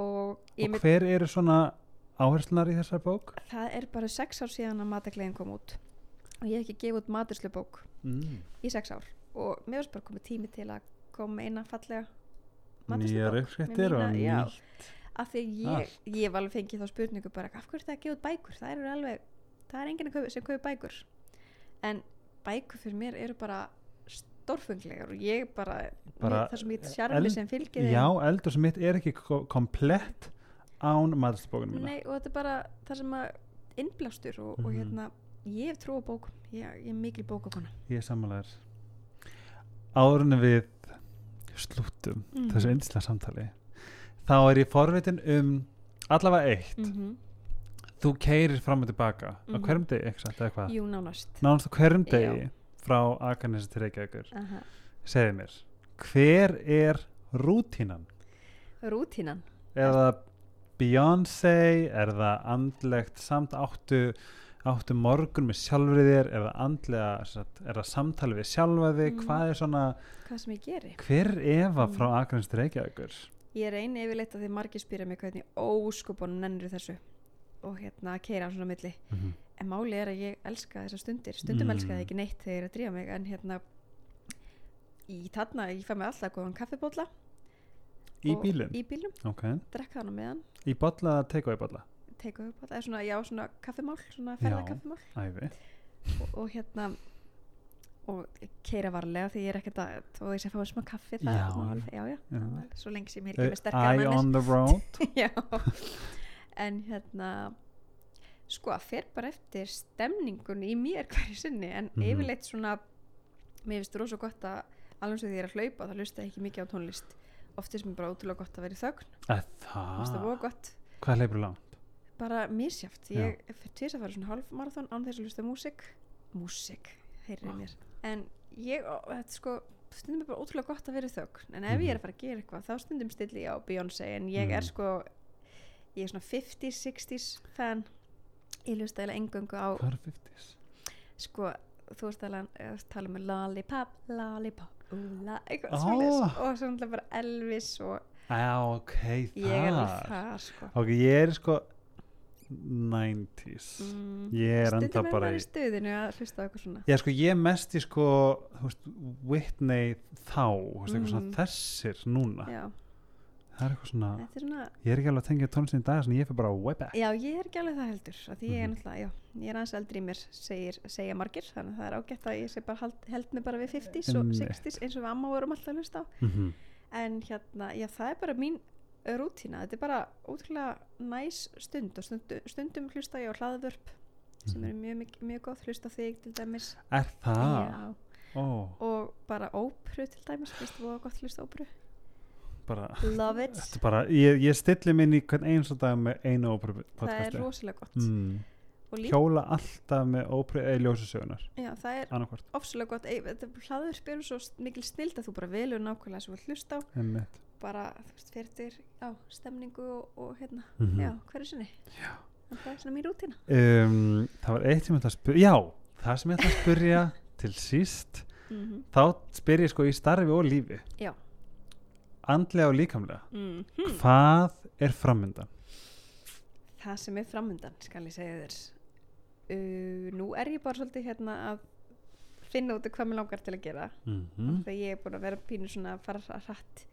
og og hver eru svona áherslunar í þessar bók? það er bara sex ár síðan að mataklegin kom út og ég hef ekki gefið út maturslubók Mm. í sex ár og mér varst bara komið tími til að koma með eina fallega nýjar uppskrittir og nýtt af því að ég, ég hef alveg fengið þá spurningu bara af hverju er það að gefa bækur? Það er alveg, það er enginn að sem kaupa bækur. En bækur fyrir mér eru bara stórfunglegar og ég bara, Bara það sem ég sjarmi sem fylgir já, eldur sem mitt er ekki ko- komplett án maðurslubókunum mína. Nei, og þetta er bara það sem að innblástur og, og Mhm. hérna ég trú á bókum, ég, ég er mikil bókakona. Ég er sammálaður áðurinn við slúttum Mhm. þessu yndislega samtali þá er ég forvitin um allavega eitt mm -hmm. þú keirir fram og tilbaka á Mhm. hverjum degi, satt, eða hvað Jú, nánast nánast á hverjum Já. degi frá Akarnesi til Reykjavíkur Aha. segðu mér, hver er rútínan? Rútínan Er það Beyoncé, er það andlegt samt áttu áttu morgun með sjálfrið þér er það andlega, er það samtali við sjálfa þig, Mhm. hvað er svona hvað sem ég geri hver er Eva Mm. frá til Reykjavíkur? Ég eini yfirleitt að því margir spyrja mig hvernig óskupunum nennir þessu og hérna keira svona á milli Mm -hmm. en máli er að ég elska þessar stundir stundum Mm. elska það ekki neitt þegar ég er að drífa mig en hérna í þarna, ég fæ mig alltaf góðan kaffibólla Í bílinn? í bílum, Ok, drekka hann á meðan í bolla eða take-away bolla? Teika upp eða svona, já, svona kaffimál svona ferðakaffimál og, og hérna og keira varlega því ég er ekkert að þó ég sé að fá smá kaffi það Já. alveg- já, já, Já. svo lengi sem ég er ekki með sterkar Eye on the road. *laughs* En hérna sko að fer bara eftir stemningun í mér hverju sinni. En Mhm. yfirleitt svona mér finnst rosa gott að alveg og því ég er að hlaupa þá lusta ég ekki mikið á tónlist. Oft er sem bara ótrúlega gott að vera í þögn. Að Mér finnst það Það, voða gott. Hvað leipur langt? Bara misjáft Já. ég fyrir tvís að fara svona hálf marathon án þess að lusta músík músík, heyrir Vá. mér en ég, og þetta sko stundum er bara ótrúlega gott að vera þögn en ef ég er að fara að gera eitthvað þá stundum stilli ég á Beyoncé en ég er Mhm. sko ég er svona 50s, 60s fan ég lusta eiginlega engöngu á Hvað er 50s? sko, þú veist að tala með lollipop, lollipop úla, eitthvað oh. og svo náttúrulega bara Elvis og Já, ok, ég er alveg það sko Ok, ég er sko 90s mm. Ég er enda bara í stuðinu að hlusta eitthvað svona Já, sko, ég mest í sko veist, Whitney þá veist, Mhm. svona þessir núna já, það er eitthvað svona er svona ég er ekki alveg að tengja tónlistin í dag þannig ég fyrir bara way back Já, ég er ekki alveg það heldur því ég er Mhm. náttúrulega, já, ég er aðeins eldri í mér segir, segja margir, þannig að það er ágætt að ég bara hald, held mig bara við 50s og Einmitt. 60s eins og við amma vorum alltaf að hlusta á mm en hérna, já, það er bara mín rútína, þetta er bara ótrúlega næs stund og stundum, stundum hlusta ég á hlaðvörp sem Mhm. eru mjög, mjög, mjög gott, hlusta á þig til dæmis. Er það? já, ó, og bara ópru til dæmis, hlusta og gott hlusta á ópru bara love it, bara, ég, ég stilli minn í hvern eins og dag með einu óperu það er podcasti rosalega gott. Mm. hjóla alltaf með óperu eða ljósasögunar já, það er ofsalega gott, hlaðvörp eru svo mikil snild að þú bara velur nákvæmlega sem þú hlusta á. Einmitt bara, veist, fyrir á stemningu og, og hérna, Mhm. já, hverju sinni. Já. það er svona mín rútína. Um, það var eitt sem ég ætla að spyrja já, það sem ég ætla að spyrja *laughs* til síst mm þá spyr ég sko í starfi og lífi. Já. andlega og líkamlega. Mm hvað er frammyndan? það sem er framundan, skal ég segja þér. Uh, nú er ég bara svolítið hérna að finna út hvað mér langar til að gera. Mm þegar ég er búin að vera pínu svona að fara hratt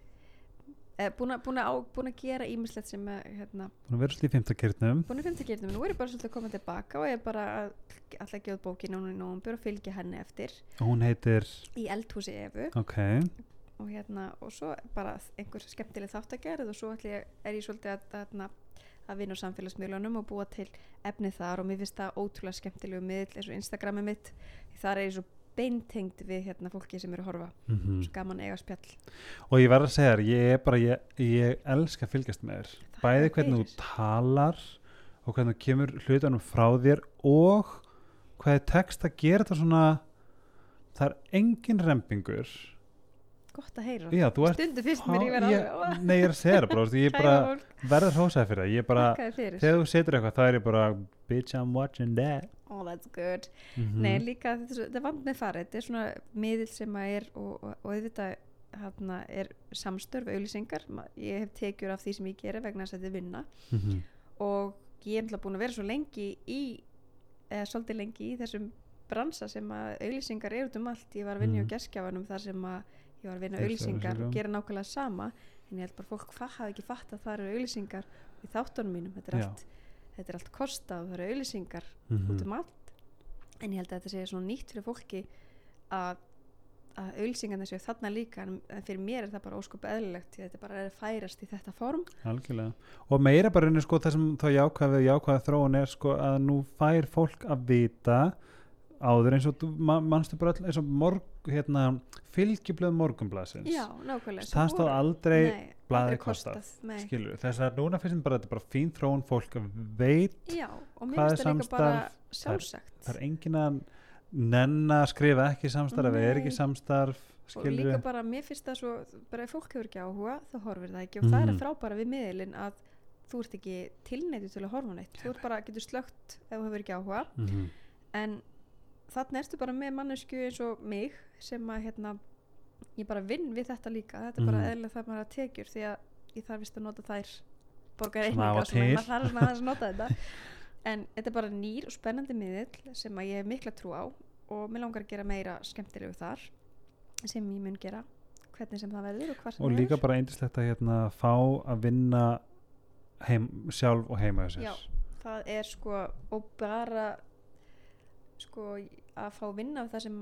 búin, að, búin, að, að gera ímislegt sem að, hérna, búin að vera svolítið í fimmtakirtnum búin að til nú er ég bara svolítið að koma tilbaka og ég er bara að alltaf gefa út bóki núna í nóvambur og fylgja henni eftir. Og hún heitir? Í eldhúsi Efu ok, og hérna og svo bara einhver skemmtileg þáttagerð og svo ég, er ég svolítið að, að, að vinna á samfélagsmiðlunum og búa til efni þar og mér finnst það ótrúlega skemmtilegu miðl eins og Instagrami mitt. Þar er ég svo beintengt við hérna fólki sem eru að horfa. Mm svo gaman eiga spjall. Og ég verð að segja þér ég er bara, ég, ég elska að fylgjast með þér. Þakka bæði hvernig þú talar og hvernig þú kemur hlutunum frá þér og hvað er text að gera þetta svona það er engin rempingur gott að heyra. Já, ert stundu fyrst mér ég vera ég, alveg *laughs* nei, ég er að segja það bara, ég er bara verður hrósaði fyrir það, ég er bara þegar þú setur eitthvað, það er ég bara bitch I'm watching that. Oh that's good. Mm Nei, líka þetta, er þetta vand með farið, þetta er svona miðil sem að er og, og, og auðvitað hérna er samstörf auðlýsingar, ég hef tekjur af því sem ég gerir vegna þess að þetta vinna. -hmm. og ég er náttúrulega búin að vera svo lengi í, eða svolítið lengi í þessum bransa sem að auðlýsingar eru um allt, ég var að vinna Mhm. á geskjafanum þar sem að ég var að vinna auðlýsingar og gera nákvæmlega sama en ég held bara fólk hafi ekki fatt að það eru auðlýsingar í þáttunum mínum, þetta er allt þetta er allt kostað og það eru auðlýsingar Mhm. út um allt. En ég held að þetta sé svona nýtt fyrir fólki að að auðlýsingarna séu þarna líka en en fyrir mér er það bara óskup eðlilegt því þetta bara er að færast í þetta form. Algjörlega. Og meira bara unni sko það sem þá jákvæða jákvæða þróun er sko að nú fær fólk að vita áður eins og þú ma- manstu bara öll eins og morg, hérna, fylgjublöð morgunblasins já, nákvæmlega það stóð aldrei Nei, aldrei kostað. nei. skilur þess að núna finnst bara þetta er bara fín þróun fólk veit já, og mér finnst það líka bara samstarf? Það er- sjálfsagt er engin að nenn að skrifa ekki samstarf eða er ekki Nei. samstarf og skilur líka bara, mér finnst það svo bara ef fólk hefur ekki áhuga, þá horfir það ekki og það er Mhm. frábæra við miðlinn að þú ert ekki tilneitu til að horfa neitt þú bara, getur slögt ef þú hefur ekki áhuga mm en þannig ertu bara með mannesku eins og mig sem að hérna ég bara vinn við þetta líka þetta er bara Mhm. eðlilega það maður að tekjur því að ég þarf vist að nota þær borga Svona af reikninga og og svona, til. maður þarf aðeins að nota þetta en þetta er bara nýr og spennandi miðill sem að ég hef mikla trú á og mér langar að gera meira skemmtilegu þar sem ég mun gera hvernig sem það verður og hvað sem og það líka verður bara eindislegt að hérna, fá að vinna heim, sjálf og heima sér Já. það er sko og bara sko að fá að vinna af það sem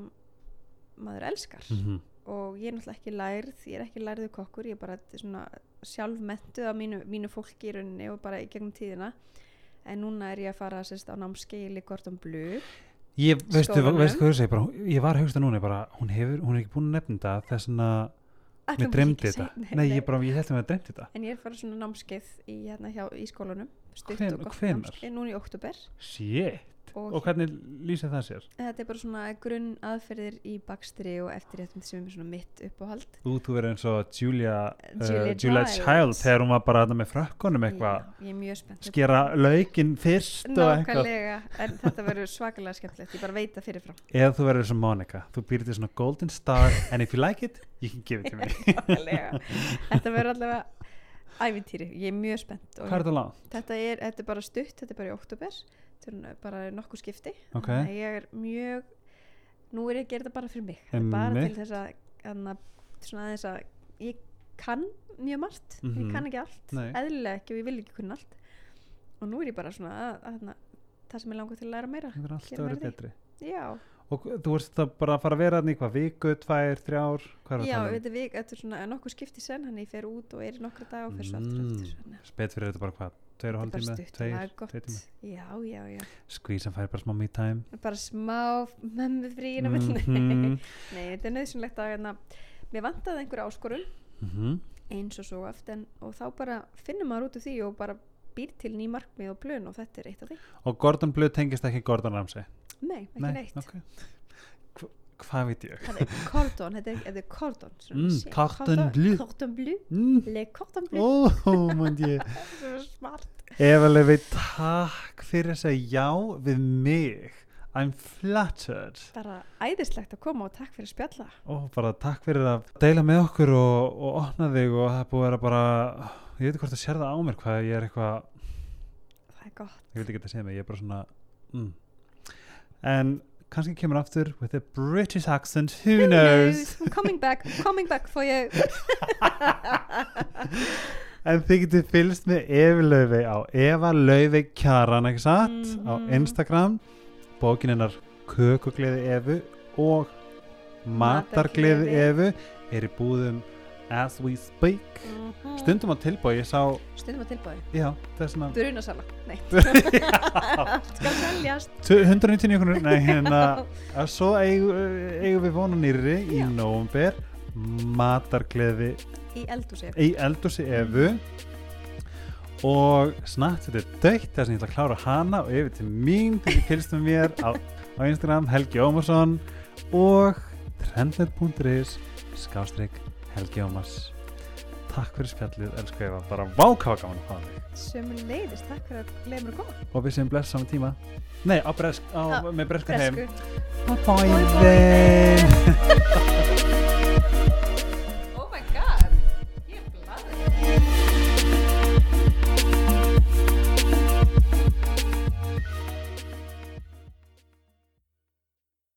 maður elskar Mhm. og ég er náttúrulega ekki lærð ég er ekki lærðu kokkur, ég er bara svona sjálfmentuð af mínu, mínu fólki í rauninni og bara í gegnum tíðina en núna er ég að fara sérst, á námskeili Gordon Blue Ég, veistu, veistu hvað þú segir, bara, ég var að hugsta núna, bara, hún, hefur, hún er ekki búin að nefna þetta þess að mér ekki þetta. segi- Nei, ég, bara, ég held að mér dreymdi þetta. en ég er að fara svona námskeið í, hérna, hjá, í skólanum stutt Hven- og námskeið núna í oktober Shit. Og, Og hvernig lýsir það sér? þetta er bara svona grunn aðferðir í bakstri og eftirréttum sem er svona mitt uppáhald. Þú, þú verður eins og Julia, uh, Julia Julia Child. Child þegar hún var bara þarna með frökkunum eitthvað, Já, ég er mjög spennt. Skera laukinn fyrst nákvæmlega, en þetta verður svakalega skemmtilegt. Ég bara veit það fyrirfram. Eða þú verður sem Monica, þú býrði til svona golden star and if you like it, you can give it to me. *laughs* Þetta verður allavega ævintýri, ég er mjög spennt Hvað er það langt? þetta er, þetta er bara stutt, þetta er bara í oktober þetta er bara nokkuð skipti Ok. Þannig að ég er mjög nú er ég að gera þetta bara fyrir mig er bara Einmitt. til þess að, að svona aðeins að ég kann mjög margt en Mhm. ég kann ekki allt, Nei. eðlilega ekki og ég vil ekki kunna allt og nú er ég bara svona að, að, að, það sem ég langar til að læra meira það verður alltaf í því. betri já, og þú veist það bara að fara að vera þarna í hvað viku, tvær, þrjár er já, að þetta er er svona nokkuð skipti sen, hann ég fer út og er í nokkra dag og fer svo aftur Mm. eftir þannig að spet fyrir þetta bara hvað, tveir og hálf tíma tveir, tveir tíma já, já, já, skvísan fær bara smá me time. Bara smá mömmu á milli Mhm. *laughs* nei, þetta er nöðsynlegt að hérna, mér vantaði einhver áskorun Mhm. eins og svo en, og þá bara finnum maður út úr því og bara býr til ný markmið og plön og þetta er eitt af því. Og Gordon Blue tengist ekki Gordon Ramsay? Nei, ekki neitt. ok. Hva, hvað veit ég? Það cordon, þetta er, cordon Mm, sé- cordon bleu. cordon bleu, mm. le cordon bleu. Ó, mann ég. Það Eva Levi, takk fyrir að segja já við mig. I'm flattered. Bara æðislegt að koma og takk fyrir að spjalla. Og bara takk fyrir að deila með okkur og, og opna þig og það búið að bara ég veit ekki hvort að sér það á mér hvað ég er eitthvað það er gott. Ég veit ekki að segja mig, ég er bara svona mm. en kannski kemur aftur with a British accent, who, Who knows I'm coming back, I'm coming back for you *laughs* en þið getur fylgst með Evi Laufey á Eva Laufey Kjaran ekki satt, á Mhm. Instagram bókin hennar Kökugleði Evu og Matargleði. Evu er í búðum as we speak. Mhm. stundum á tilbói, ég sá stundum að er svona brunasala, nei. Já. *laughs* skal seljast. 199 krónur, nei hérna að svo eigum eigum við vona nýri í Já. nóvumber matargleði í eldúsi í eldursi Evu. Og snatt þetta er dögt þess að ég ætla að klára hana og yfir til mín til ég fylgst með mér á, á Instagram Helgi Ómarsson og trendnet.is skástrík Helgi Ómars takk fyrir spjallið, elsku Eva. Bara vákáða gaman að fá þig. Sömu leiðist, takk fyrir að leiða mér að koma. Og við séum bless saman tíma. Nei, á bresk, á, Á með breskar heim. Bye bye *laughs*